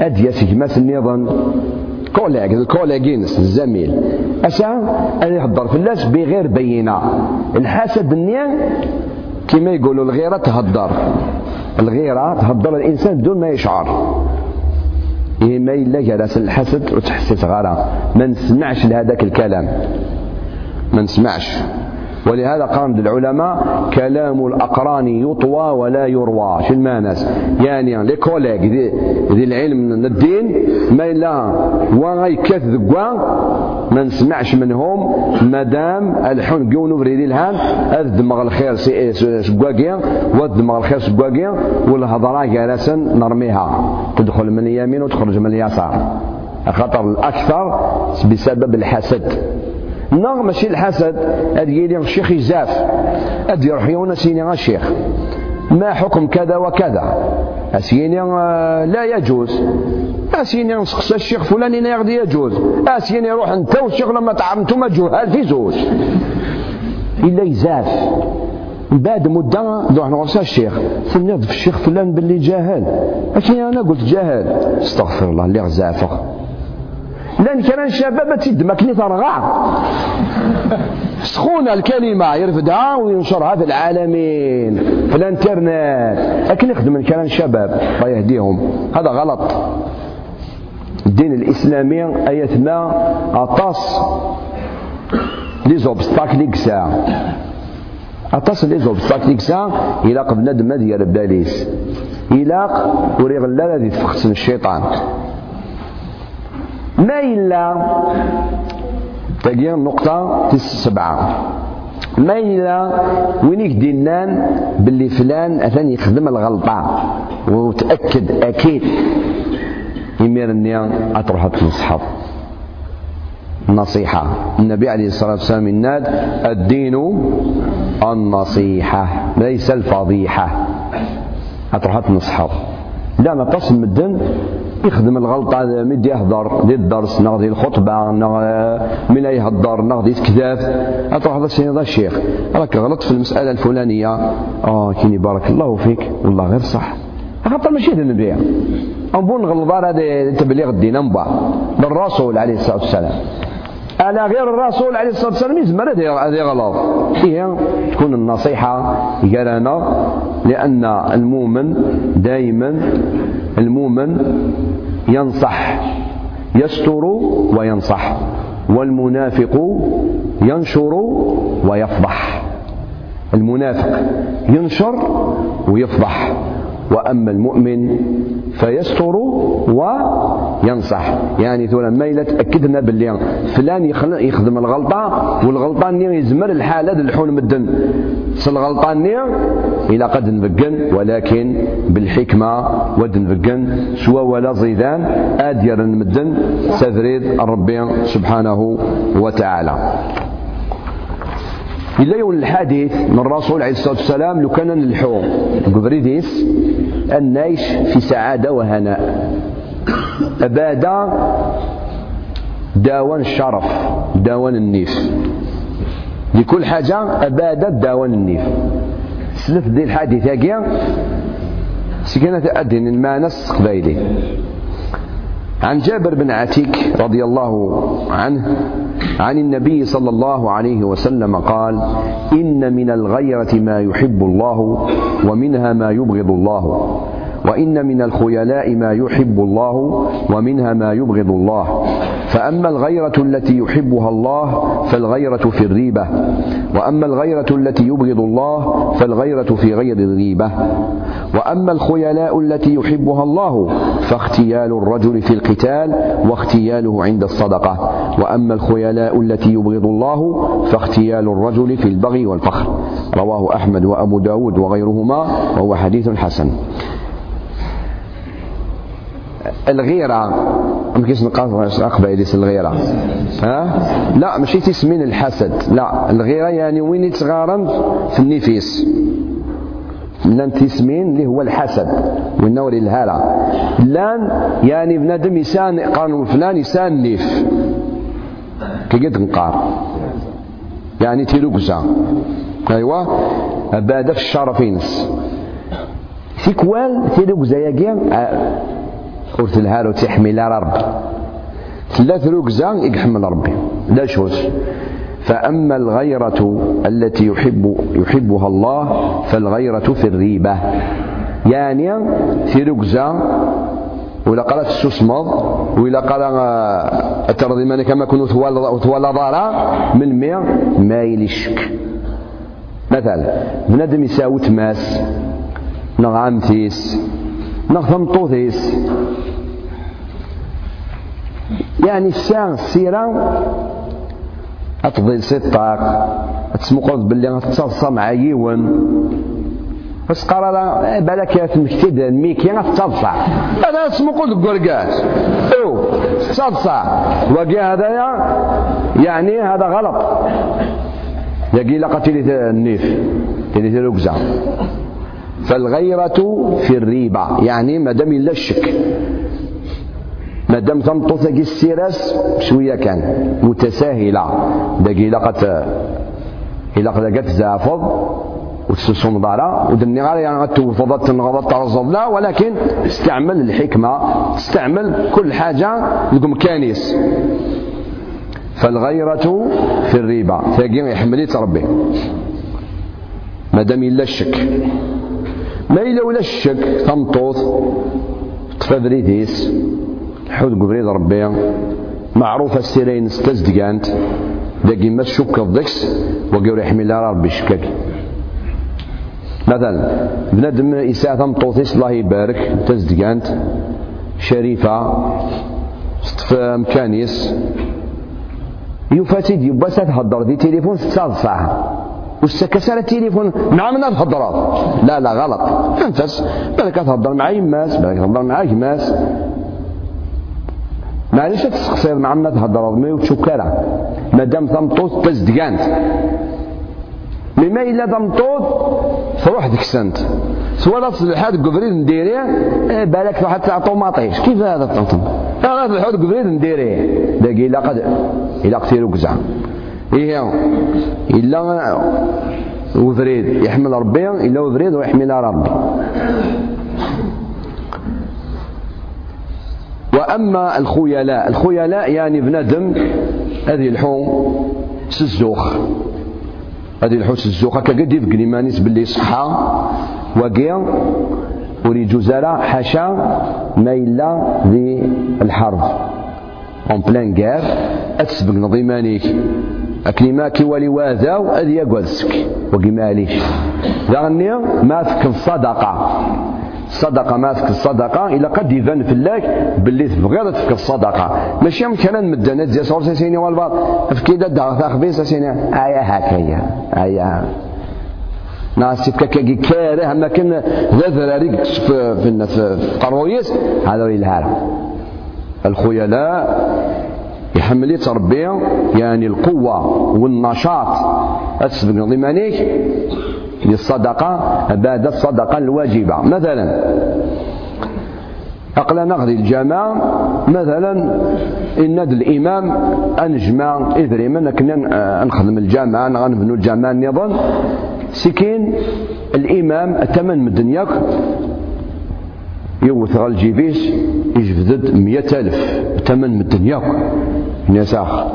أديس جماس النظام كولاج الكولاجينس الزميل. أسا؟ أنا يهضر الناس بغير بينة. الحسد النية كما يقولوا الغيرة تهدر الغيرة تهدر الإنسان بدون ما يشعر. إيه ما إلا جلس الحسد وتحسس غارة. ما نسمعش لهذاك الكلام. ما نسمعش. ولهذا قام العلماء كلام الأقران يطوى ولا يروى. شو المانس يعني لي كوليغ ذي, العلم الدين ما إلا وغاي كث ذقوا ما نسمعش منهم. مادام الحون قونو بريدي الهان هذا دماغ الخير سقواقيا ودماغ الخير سقواقيا والهضرة جالسا نرميها. تدخل من اليمين وتخرج من اليسار. خطر الأكثر بسبب الحسد. نغ ماشي الحسد هاد يلي الشيخ يزاف. هاد يروح يونا سيني الشيخ ما حكم كذا وكذا؟ أسيني آه، لا يجوز. أسيني نسقس الشيخ فلان يغدي يجوز. أسيني روح أنت والشيخ لما تعمتم جهال في زوج إلا يزاف. بعد مدة نروح نغرس الشيخ سنيض في الشيخ فلان باللي جاهل. لكن أنا قلت جاهل. استغفر الله اللي غزافة. لأن كان شباب كني ترغع سخونة الكلمة يرفدها وينشرها في العالمين في الانترنت. لكن يخدم كان شباب الله يهديهم هذا غلط. الدين الإسلامي أيتنا أطاس لي زوبستاكل يكسا أطاس لي زوبستاكل يكسا إلا قبل ندم ديال باليس إلا وريغ لا الذي تفخسن الشيطان. ما إلا تجي النقطة سبعة ما إلا وينيك دينان باللي فلان أثني يخدم الغلطة وتأكد أكيد يمير النيان أتروح تنصحف النصيحة النبي عليه الصلاة والسلام يناد الدين النصيحة ليس الفضيحة. أتروح تنصحف لا نتصل مدن يخدم الغلطة مد يهضر دي الدرس نغ دي الخطبة نغ من يهضر نغ دي الكذاب أتروح هذا الشيخ راك غلط في المسألة الفلانية. آه كيني بارك الله فيك. والله غير صح. خاطر ماشي هذا النبي. أنبون غلطار هذا تبليغ الدين أنبا. بالرسول عليه الصلاة والسلام. على غير الرسول عليه الصلاة والسلام يزمر هذه غلط. هي تكون النصيحة قالنا لأن المؤمن دائما المؤمن ينصح. يستر وينصح. والمنافق ينشر ويفضح. المنافق ينشر ويفضح. وأما المؤمن فيستر وينصح. يعني ثولا ما إلا تأكدنا باللي فلان يخدم الغلطة والغلطة ني يزمر الحالة الحون مدن الغلطة ني إلى قد نبقن ولكن بالحكمة ود نبقن. سوا ولا زيدان أدير المدن سذريد الرب سبحانه وتعالى. إلا يقول الحديث من الرسول عليه الصلاة والسلام لو كان نلحو قبريديس النايش في سعادة وهناء. أبادا داوان الشرف داوان النيف. لكل حاجة أبادا داوان النيف. سلف دي الحديث يا سكنة أدن المعنى القبيلي عن جابر بن عتيك رضي الله عنه عن النبي صلى الله عليه وسلم قال إن من الغيرة ما يحب الله ومنها ما يبغض الله. وإن من الخيلاء ما يحب الله ومنها ما يبغض الله. فأما الغيرة التي يحبها الله فالغيرة في الريبة. وأما الغيرة التي يبغض الله فالغيرة في غير الريبة. وأما الخيلاء التي يحبها الله فاختيال الرجل في القتال واختياله عند الصدقة. وأما الخيلاء التي يبغض الله فاختيال الرجل في البغي والفخر. رواه أحمد وأبو داود وغيرهما وهو حديث حسن. الغيرة. ما كيش نقاس أقبل الغيرة. ها؟ لا ماشي تسمين الحسد. لا الغيرة يعني وين يتغارم؟ في النفيس. لأن تسمين اللي هو الحسد. والنور الهالة. لأن يعني بنادم يسان قانون فلان يسان نيف. كي قد نقار. يعني تيروكزا ايوا بعد في الشرفينس. تيكوال تيروكزا يا ور تلهالو تحمل ربي ثلاث ركزة يحمل ربي. لا شوز. فأما الغيرة التي يحب يحبها الله فالغيرة في الريبة. يعني في ركزة ولا قال السسمض ولا قال الترضي من كما كنوا ثوال ضارا من ما يلشك مثلا بنادم يساوي تماس نغامتيس نغ طوثيس يعني الساعة السيرة أتضيل ستاق تسمقض باللي تتصلصى مع يون بس لا بالك تمكتد ميكي غتتصلصى هذا تسمقض قرقات أو تصلصى وقي هذا يعني هذا غلط. يقي لقى لي النيف تلي تلوكزا فالغيرة في الريبة يعني ما دام لا الشك. ما دام تنطط السيرس شوية كان متساهلة. داكي الا قد الا قد تزافض وتسوم ضارا ودني غير يعني غتوفض تنغض ترصد لا ولكن استعمل الحكمة استعمل كل حاجة لكم كانيس. فالغيرة في الريبة ثاقي يحمل تربي ما دام إلا الشك. ما إلا ولا الشك تنطوط تفادريتيس حوت قبريد ربي. معروفة السيرين ستزدقانت داكي ما تشك الضكس وقيور يحمي الله ربي شكاك. مثلا بنادم إساءة تمطوطيس الله يبارك تزدقانت شريفة في مكانيس. يفاتيد يبا تهضر دي تليفون تتصادفع والسكسر التليفون مع من تهضر لا لا غلط انفس بالك تهضر مع يماس بالك تهضر مع يماس معليش تسقسيض مع ما تهضر ما وتشكرا مادام تمطوط تزدقانت مما إلا تمطوط تروح ديك السنت سواء لا تصلحات قبريد نديريه إيه بالك تروح تعطو ماطيش كيف هذا الطنطن لا تصلحات قبريد نديريه داقي إلا قد إلا قتيلو كزع إيه إلا وفريد يحمل ربي إلا وفريد ويحمل ربي. وأما الخيلاء الخيلاء يعني بنادم هذه الحوم سزوخ. هذه الحوم سزوخ. هكا قد يفقني مانيس باللي صحة وقيا وريد جزارة حاشا ما إلا ذي الحرب. اون بلان كار أتسبق نظيمانيك. اكلي ما كي والي واذاو اذ يقول سك وقي ماليش ذا ما الصدقة. الصدقه ما الصدقة. إلا قد يبان فلاك باللي تبغيض تفك الصدقة. ماشي مثلا مدنا تزي صور سيني والبعض أفكي دا دا خبيص سيني. ايا هكايا ايا ناس كاكي كاره أما كان ذا ذراريك في في في قرويس هذا الهار الخيلاء يحمل يتربي يعني القوة والنشاط. أسبق ضمانيك للصدقة بعد الصدقة الواجبة. مثلا أقلا نغذي الجماعة مثلا إن الإمام أنجمع إذري من كنا نخدم الجامعة غنبنو الجامعة النظام سكين الإمام أتمن من دنياك. يوث الجيبيس يجبدد مية ألف. تمن من دنياك. ناس آخر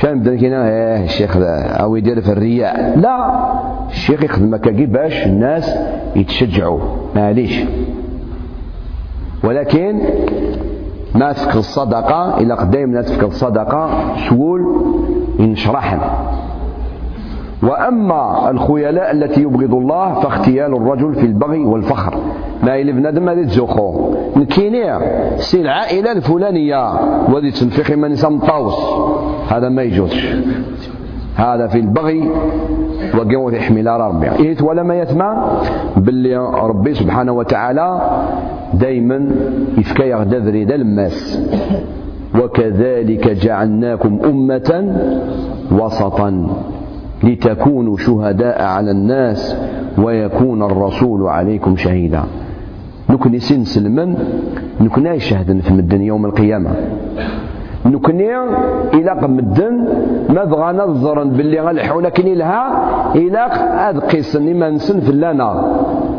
شان بدا كينا؟ إيه الشيخ أو يدير في الرياء. لا الشيخ يخدم هكاكي باش الناس يتشجعوا. معليش. ولكن ما تفكر الصدقة إلا قدام ما تفكر الصدقة شغول ينشرحن وأما الخيلاء التي يبغض الله فاختيال الرجل في البغي والفخر. ما إلى بنادم هذه تزوخو نكينيا سي العائلة الفلانية. وذي تنفخ من نسام طاوس هذا ما يجوزش هذا في البغي. وقوة يحمل ربي. إيه ولا ما يتمع باللي ربي سبحانه وتعالى دايما يفكى يغدذري ذا الماس. وكذلك جعلناكم أمة وسطا. لتكونوا شهداء على الناس ويكون الرسول عليكم شهيدا. نكني سن سلمن نكنا يشهدن في مدن يوم القيامة. نكني إلى مدن ما بغى نظرا باللي غنلحو لكن إلها إلى هذا قيسن ما نسن في اللنا.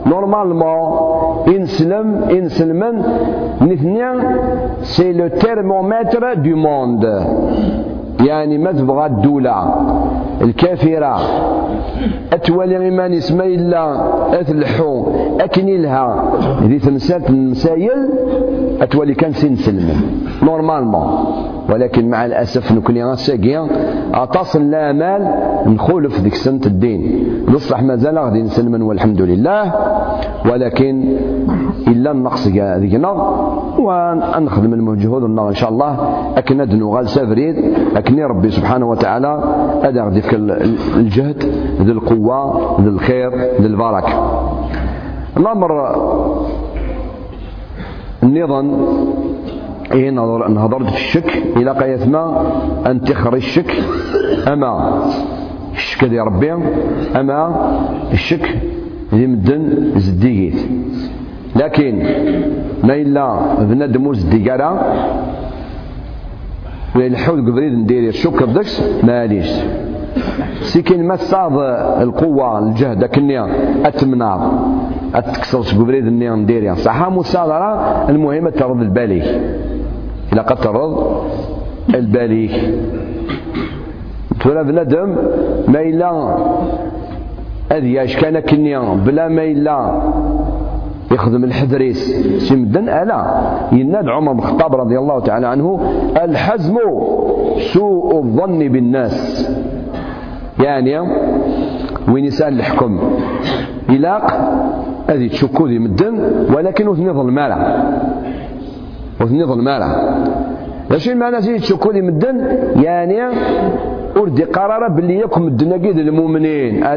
نورمالمون إنسلم إنسلمن نثنيا سي لو تيرمومتر دو موند يعني ما تبغى الدولة. الكافرة. أتولي غيمان اسما إلا أتلحو أكني لها. ذي تمثال المسايل أتولي كان سين سلم نورمالمون. ولكن مع الأسف نكوني غاساقيا أتصل الآمال نخولف ديك سنة الدين. نصلح مازال غادي نسلمن والحمد لله. ولكن إلا النقص ذيكنا ونخدم المجهود إن شاء الله. أكن ندنو غال سافريد. أكني ربي سبحانه وتعالى هذا غادي الجهد ذي القوة ذي الخير ذي البركة. الأمر النظام إيه نهضرت في الشك إلى قيث ما أن تخرج الشك أما الشك دي ربي أما الشك دي مدن زديقيت. لكن ما إلا بنادم زديقارا ويلحوذ قبريد ندير الشك بدكس ماليش سيكين ما صاد القوة الجهد كنيا أتمنع أتكسر قبريد النيا نديريا صح مصادرة المهم ترد البالي. إلا قد ترد البالي. تولى بنادم ما إلا أذياش كان كنيا. بلا ما إلا يخدم الحدريس. سمدن ألا. يناد عمر بن الخطاب رضي الله تعالى عنه الحزم سوء الظن بالناس. يعني وين يسأل الحكم. يلاق هذه تشكو ذي مدن ولكن وثني ظلمالة وثني ظلمالة ماشي معنى زي تشكو ذي مدن؟ يعني وردي قرار باللي يكون مدن قيد المؤمنين. ألا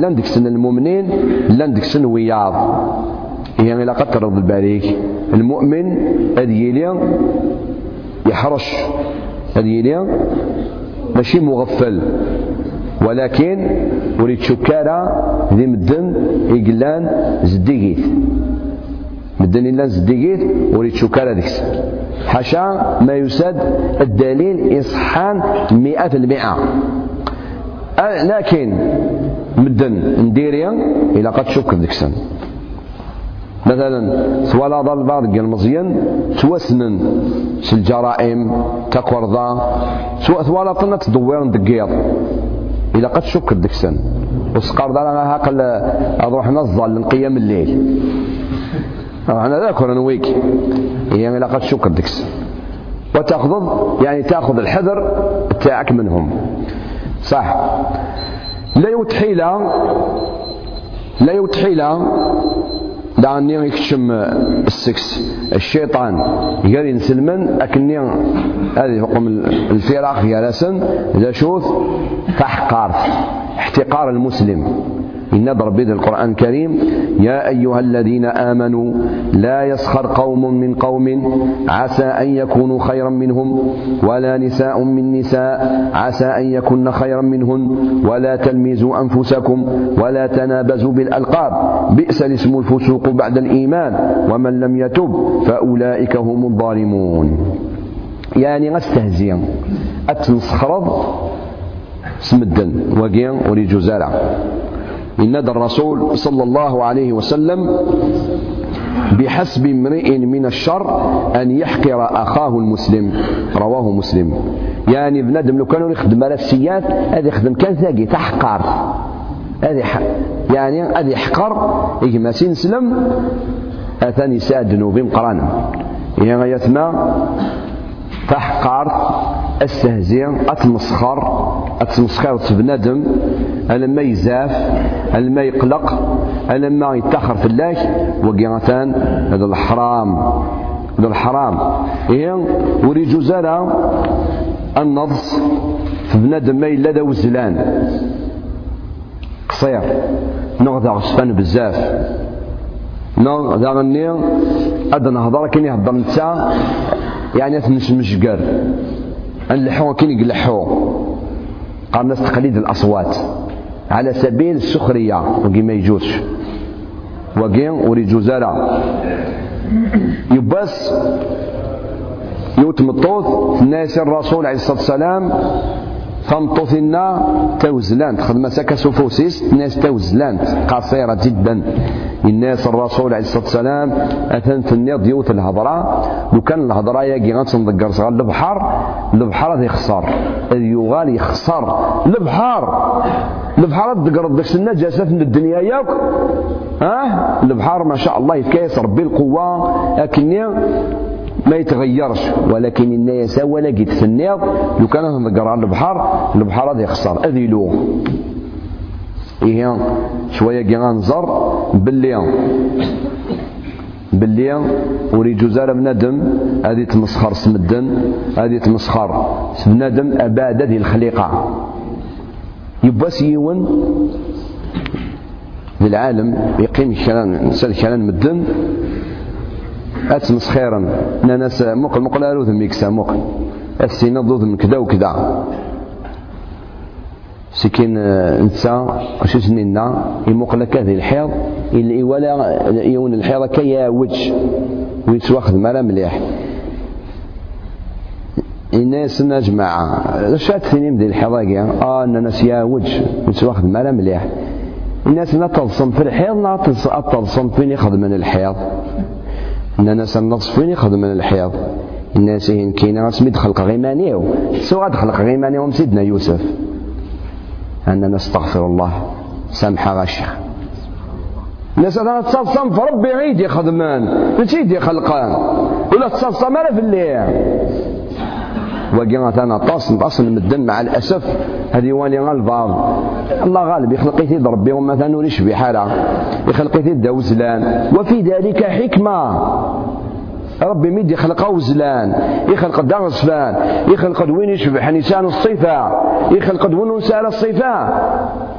لا عندك سن المؤمنين لا عندك سن وياض. يعني لا قد ترض الباريك المؤمن هذه يحرش. هذه ماشي مغفل. ولكن وريد شكارة ذي مدن إقلان زديقيت. مدن إلا زديقيت وريد شكارة ذيكس حاشا ما يساد الدليل إصحان مئة المئة. لكن مدن نديريا إلى قد شك ذيكسن مثلا سوالا ضل بعض المزيان توسنن الجرائم تقورضا سواء ثوالا طنا تدوير دقيض إذا قد شك الدكسن وسقار دانا هاقل أروح نظل لقيام الليل. أنا ذاكر نويك. يعني إذا قد شك الدكسن وتأخذ يعني تأخذ الحذر تاعك منهم. صح. لا يتحيل لا يتحيل دعني يكشم السكس. الشيطان يقال ينسلمن أكني هذه حكم الفراق جالسا إذا شوث تحقار احتقار المسلم. إن ربي القرآن الكريم. يا أيها الذين آمنوا لا يسخر قوم من قوم. عسى أن يكونوا خيرا منهم. ولا نساء من نساء. عسى أن يكن خيرا منهن. ولا تلمزوا أنفسكم. ولا تنابزوا بالألقاب. بئس الاسم الفسوق بعد الإيمان. ومن لم يتب فأولئك هم الظالمون. يعني غستهزي أتنسخرض سمدن وقيا وريجو زرع إن الرسول صلى الله عليه وسلم بحسب امرئ من الشر أن يحقر أخاه المسلم. رواه مسلم. يعني بنادم لو كانوا يخدم على السيات هذا يخدم كان ثاقي تحقر. هذه يعني هذه يحقر. إجما سلم أثاني ساد ذنوب قرانا يعني يثنى تحقر استهزئ أتمسخر أتمسخر بنادم لما يزاف لما يقلق لما يتأخر في الله وقيرتان هذا الحرام هذا الحرام. إيه وريجو زالا النضس في بنادم ما إلا داو الزلان قصير. نغدا غصفان بزاف. نغ ذا غني. أدنى نهضر كين يهضر نتا. يعني تنشمشقر نلحو كين يقلحو قال الناس تقليد الأصوات. على سبيل السخرية. وقي ما يجوزش وقي وريجو زرع يبس. يوتمطوث. الناس الرسول عليه الصلاة والسلام. فانطثنا توزلانت خدمة سكا سوفوسيس الناس توزلانت قصيرة جدا. الناس الرسول عليه الصلاة والسلام أثن تنيض ديوت الهضرة. لو كان الهضرة ياقي غنتنضقر صغار البحر البحر هذا يخسر. يغال يخسر. البحر البحر تقرب داك النجاسة في الدنيا ياك. ها؟ البحر ما شاء الله يتكيس ربي القوة. لكن ما يتغيرش ولكن الناس ولا قد في النيض. لو كان نذكر على البحر البحر هذا يخسر. هذه له إيه شوية كي غنزر باللي باللي وريد جزار بنادم هذه تمسخر سمدن هذه تمسخر بنادم أباد هذه الخليقة. يبقى سيون. للعالم يقيم كلام نسال كلام مدن أتمس خيرا. مقل أروذ ميكسا مقل. السينا ضد من كذا وكذا. سكين آه، نتا شو سنينا يمقل هذه الحيض. ولا يون الحيض كي وجه ويتواخذ مالا مليح. الناس جماعة. شات ثنين ديال الحضاقية آه الناس يا وجه ويتواخذ مالا مليح. الناس لا تلصم في الحيض لا تلصم فين يخدم من الحيض. الناس النص فين يخدم من الحيض؟ الناس هين كاينة سميت خلق غيمانيو سواء تخلق غيمانيو سيدنا يوسف؟ أننا نستغفر الله. سامحة غشة الناس أنا تصصم في ربي عيد يخدمان. نسيت يخلقان ولا تصصم أنا في الليل. وقينا أنا طاس نطاس المدن مع الأسف. هذه واني البعض الله غالب يخلق يثيد ربي وما ثانو يشبه حالة. يخلق يثيد دوزلان وفي ذلك حكمة. ربي ميد يخلق وزلان يخلق دار الصفان يخلق وين يشبه نسان الصفة. يخلق وين نسان الصفة.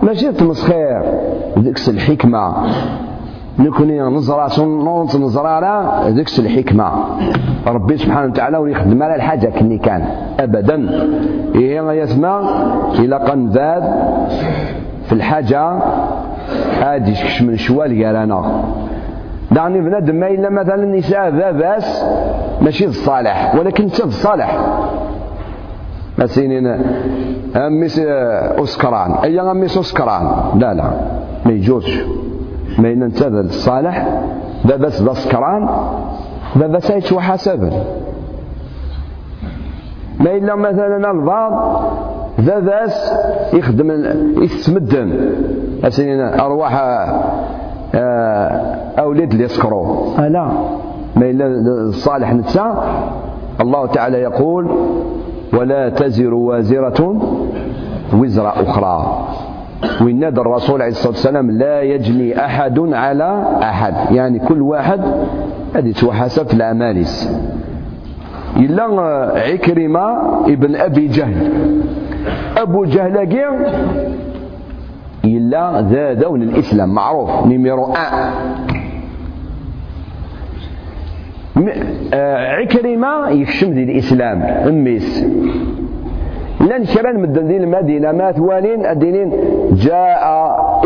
ماشي تمسخير ذكس الحكمة. نكوني نزرع نونس نزرع على ذكس الحكمة. ربي سبحانه وتعالى ويخدم على الحاجة كني كان. أبدا. إيه يسمى إلى قنذاد في الحاجة. هادي من شوال قالنا دعني بنادم ما إلا مثلا النساء باباس ماشي الصالح. ولكن انت الصالح. مثلا أميس أسكران أي أميس أسكران لا لا. ما يجوزش ما إن الصالح باباس بسكران باباس يتشوى حسابا ما إلا مثلا البعض باباس يخدم يتمدن مثلا أرواح آه، أولاد اللي يسكروا. آه لا. ما إلا الصالح نتسا الله تعالى يقول ولا تزر وازرة وزر أخرى. وينادى الرسول عليه الصلاة والسلام لا يجني أحد على أحد. يعني كل واحد هذه توحسب في الأمانس إلا عكرمة ابن أبي جهل. أبو جهل إلا ذا دون الإسلام. معروف. نيميرو أن آه، عكرمة يكشم ذي الإسلام أميس. لأن كرا مدن ذي المدينة ما ثوانين؟ الدينين. جاء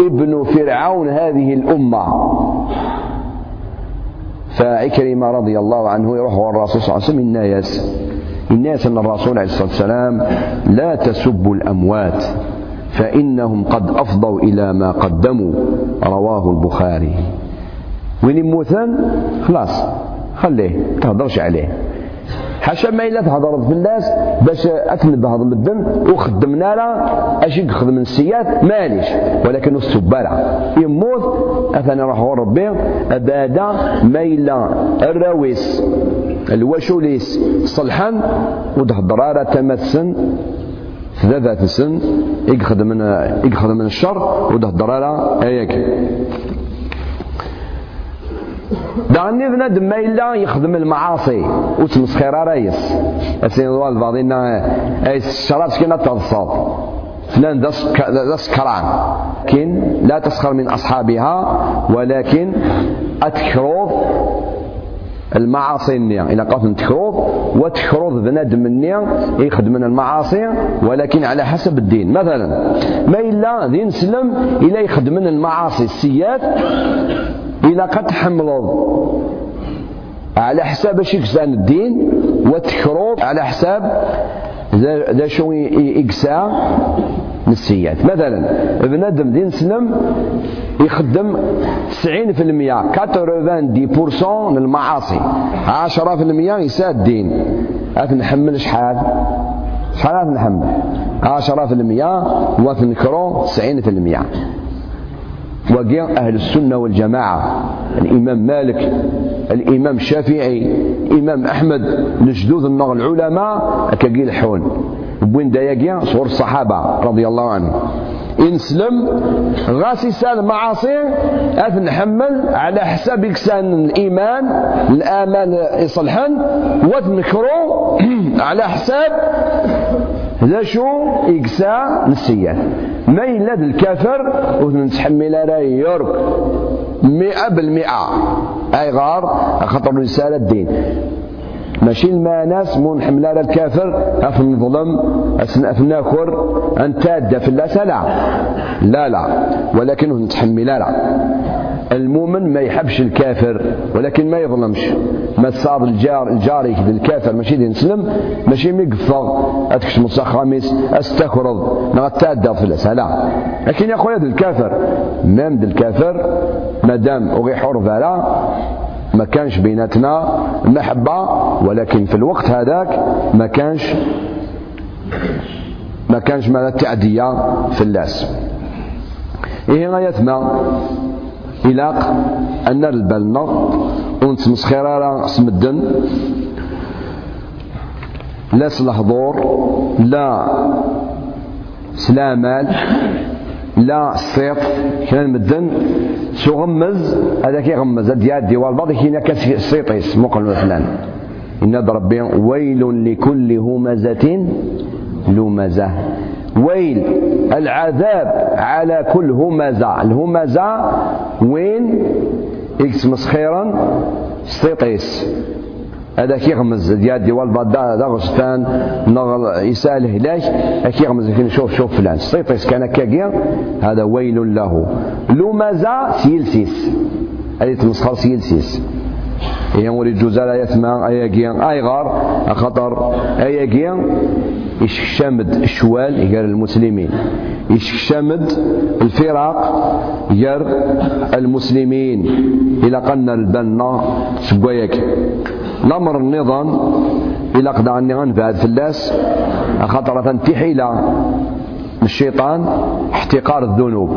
ابن فرعون هذه الأمة. فعكرمة رضي الله عنه يروح الرسول صلى الله عليه وسلم الناس الناس أن الرسول عليه الصلاة والسلام لا تسبوا الأموات فإنهم قد أفضوا إلى ما قدموا. رواه البخاري. وين يموتن؟ خلاص خليه تهضرش عليه. حاشا ما إلا تهضر في الناس باش أتنبه هذا المدن وخدمنا لا أشي خدم السيات ماليش ولكن السبالة يموت أثنى راح ربي أبادا ما إلا الراويس الوشوليس صلحا ودهضرارة تمثل ثلاثة سن يخدم من الشر ودهضر على اياك دعني بنادم ما إلا يخدم المعاصي وتمسخير رايس أسين الوالد بعضنا الشراب كنا تضصاد فلان ذا سكران لكن لا تسخر من أصحابها ولكن أتكروض المعاصي النية إلى قاتل تكروض وتكروض بنادم النية يخدم من المعاصي ولكن على حسب الدين مثلا ما إلا ذي نسلم إلا من المعاصي السيات إلى قد تحملوا على حساب شكسان الدين وتكروض على حساب ذا شو يقسى نسيات. مثلا بنادم دين سلم يخدم 90% 90% من المعاصي 10% يساء الدين. هات نحمل شحال؟ شحال هات نحمل 10% وتنكرو 90% وقيا أهل السنة والجماعة. الإمام مالك الإمام الشافعي الإمام أحمد لجدود النغ العلماء كقيل حون. بوين دايقيا صور الصحابة رضي الله عنهم. ينسلم غاسي سال معاصي أث نحمل على حساب إكسان الإيمان الآمان يصلحن وتنكرو [clears throat] على حساب ذا شو إكسا نسيان ما يلاد الكافر ونتحمل على يورك مئة بالمئة. أي غار خطر رسالة الدين. ماشي الما ناس مون حمل على الكافر. أف نظلم اف ناكر. تاد في لا لا. لا ولكنه نتحمل لا المؤمن ما يحبش الكافر ولكن ما يظلمش. ما تصاب الجار الجاري الكافر ماشي دي نسلم ماشي ميقفى أتكش مصا خامس استكرض نغتاد في لا لكن يا خويا الكافر مام الكافر مادام حر فلا ما كانش بيناتنا محبة ولكن في الوقت هذاك ما كانش ما كانش مال التعدية في اللاس إيه غاية ما؟ إلاق أن البلنا ونتمسخير على سمدن لا سلحضور لا سلامال لا الصيط كان مدن شو غمز؟ هذاك يغمز هاد يادي والبعض كاين كاس الصيطيس مقل مثلا إن ربي ويل لكل همزة لمزة. ويل العذاب على كل همزة. الهمزة وين؟ إكس مسخيرا سطيطيس هذا كي يغمز ديال ديوال بدا دا غشتان نغل يسأل هلاك كي يغمز فين شوف شوف فلان. سيطيس كان كاكيا هذا ويل له. لمزا سيلسيس. هذه تمسخر سيلسيس. هي وريد جوزال يثمى اياكيا أي غار خطر اياكيا يشمد الشوال يقال المسلمين يشمد الفرق ير المسلمين إلى قلنا البنا. سبويك. الامر النظام. إلى قد عني غنفعل فلاس تنتي حيله الشيطان احتقار الذنوب.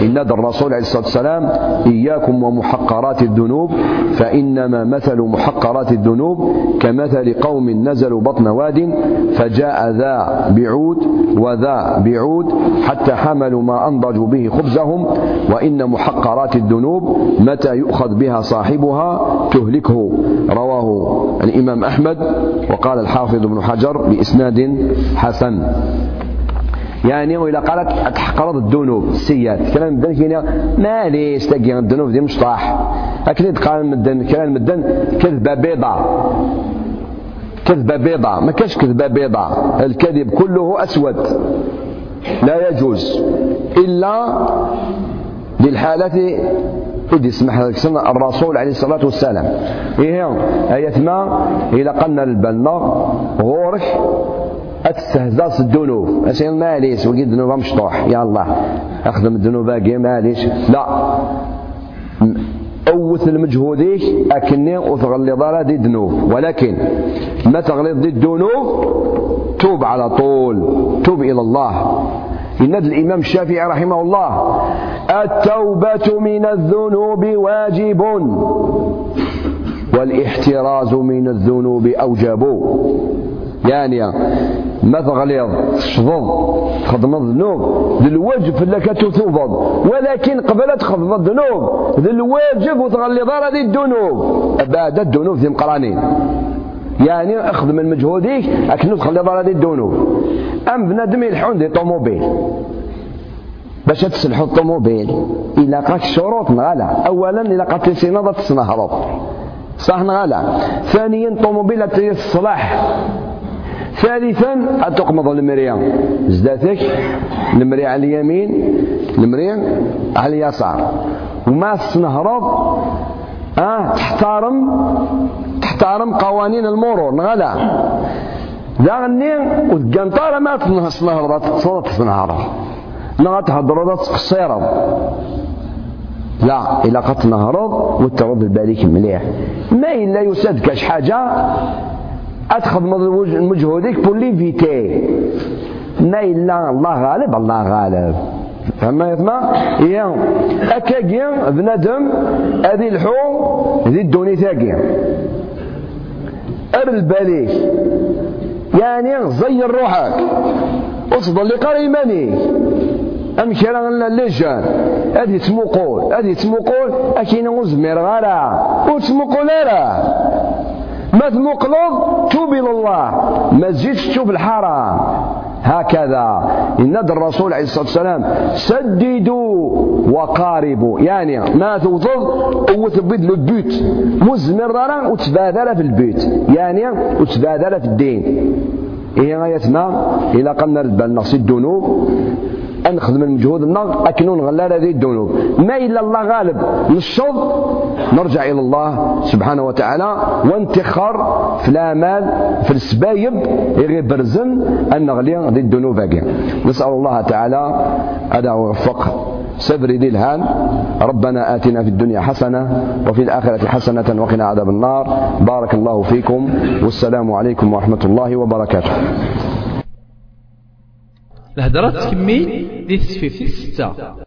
إن الرسول عليه الصلاة والسلام إياكم ومحقرات الذنوب فإنما مثل محقرات الذنوب كمثل قوم نزلوا بطن واد فجاء ذا بعود وذا بعود حتى حملوا ما أنضجوا به خبزهم وإن محقرات الذنوب متى يؤخذ بها صاحبها تهلكه. رواه الإمام أحمد وقال الحافظ ابن حجر بإسناد حسن. يعني وإلا قالت تحقرض الذنوب السيئات. كلام مدن كينا معليش تلاقي الذنوب دي مشطاح لكن قال مدن كلام مدن كذبة بيضاء كذبة بيضاء ما كاش كذبة بيضاء الكذب كله أسود. لا يجوز إلا للحالة إذ يسمح الرسول عليه الصلاة والسلام. إيه آية ما إلى قلنا البنا غورك أتستهزاص الذنوب. أسير ماليش وقيد ذنوب مشطوح. الله. أخدم الذنوب باقي ماليش. لا. أوث المجهوديك أكني وتغلي ضرا دي ذنوب. ولكن ما تغلط دي الذنوب؟ توب على طول. توب إلى الله. إن الإمام الشافعي رحمه الله التوبة من الذنوب واجب. والإحتراز من الذنوب أوجب. يعني ما تغليظ تشظظ تخدم الذنوب ذي الواجب لك تثوبض ولكن قبل تخدم الذنوب ذي الواجب وتغلظ هذه الذنوب. بعد الذنوب ذي مقرانين. يعني أخذ من مجهودك تخلي هذه الذنوب. أم بنادم يلحون دي طوموبيل. باش تسلحوا الطوموبيل إلا قاك شروط نغالا. اولا إلا قاك سيناضه تسنهرط صح نغالا. ثانيا طوموبيل الصلاح ثالثا تقمض المرية زداتك المرية على اليمين المرية على اليسار. وما تنهرض آه تحترم تحترم قوانين المرور نغلا. ذا وتقنطارة ما تنهرض تصوت تنهرض نغا تهضر تقصيرض لا إلا قد تنهرض وترد بالك مليح. ما إلا يسادك حاجة أتخذ مجهودك بور ليفيتي ما إلا الله غالب الله غالب. فما يسمع يا أكاكيا بنادم هذه الحو ذي الدوني ثاقيا أر الباليك يعني زير روحك. اصبر لقرا إيماني. أم كرا اللجان. هذه تموقول هذه تموقول أكينا وزمير غارا وتموقول راه ما تمقلض توب إلى الله. ما تزيدش تشوف الحرام هكذا. إن الرسول عليه الصلاة والسلام سددوا وقاربوا. يعني ما توضض وتبيد له البيت مزمر وتبادل في البيت يعني وتبادل في الدين. إيه غاية ما؟ إلى قلنا البال نقصد الذنوب نخدم المجهود النار أكنون غلال هذه الذنوب. ما إلا الله غالب. نشض نرجع إلى الله سبحانه وتعالى. وانتخر في الآمال في السبايب يغي برزن أن نغلي ذي الذنوب نسأل الله تعالى أن يوفق سبر ذي الهان ربنا آتنا في الدنيا حسنة وفي الآخرة حسنة وقنا عذاب النار. بارك الله فيكم. والسلام عليكم ورحمة الله وبركاته. الهدرات تكمل دي تسفيف ستة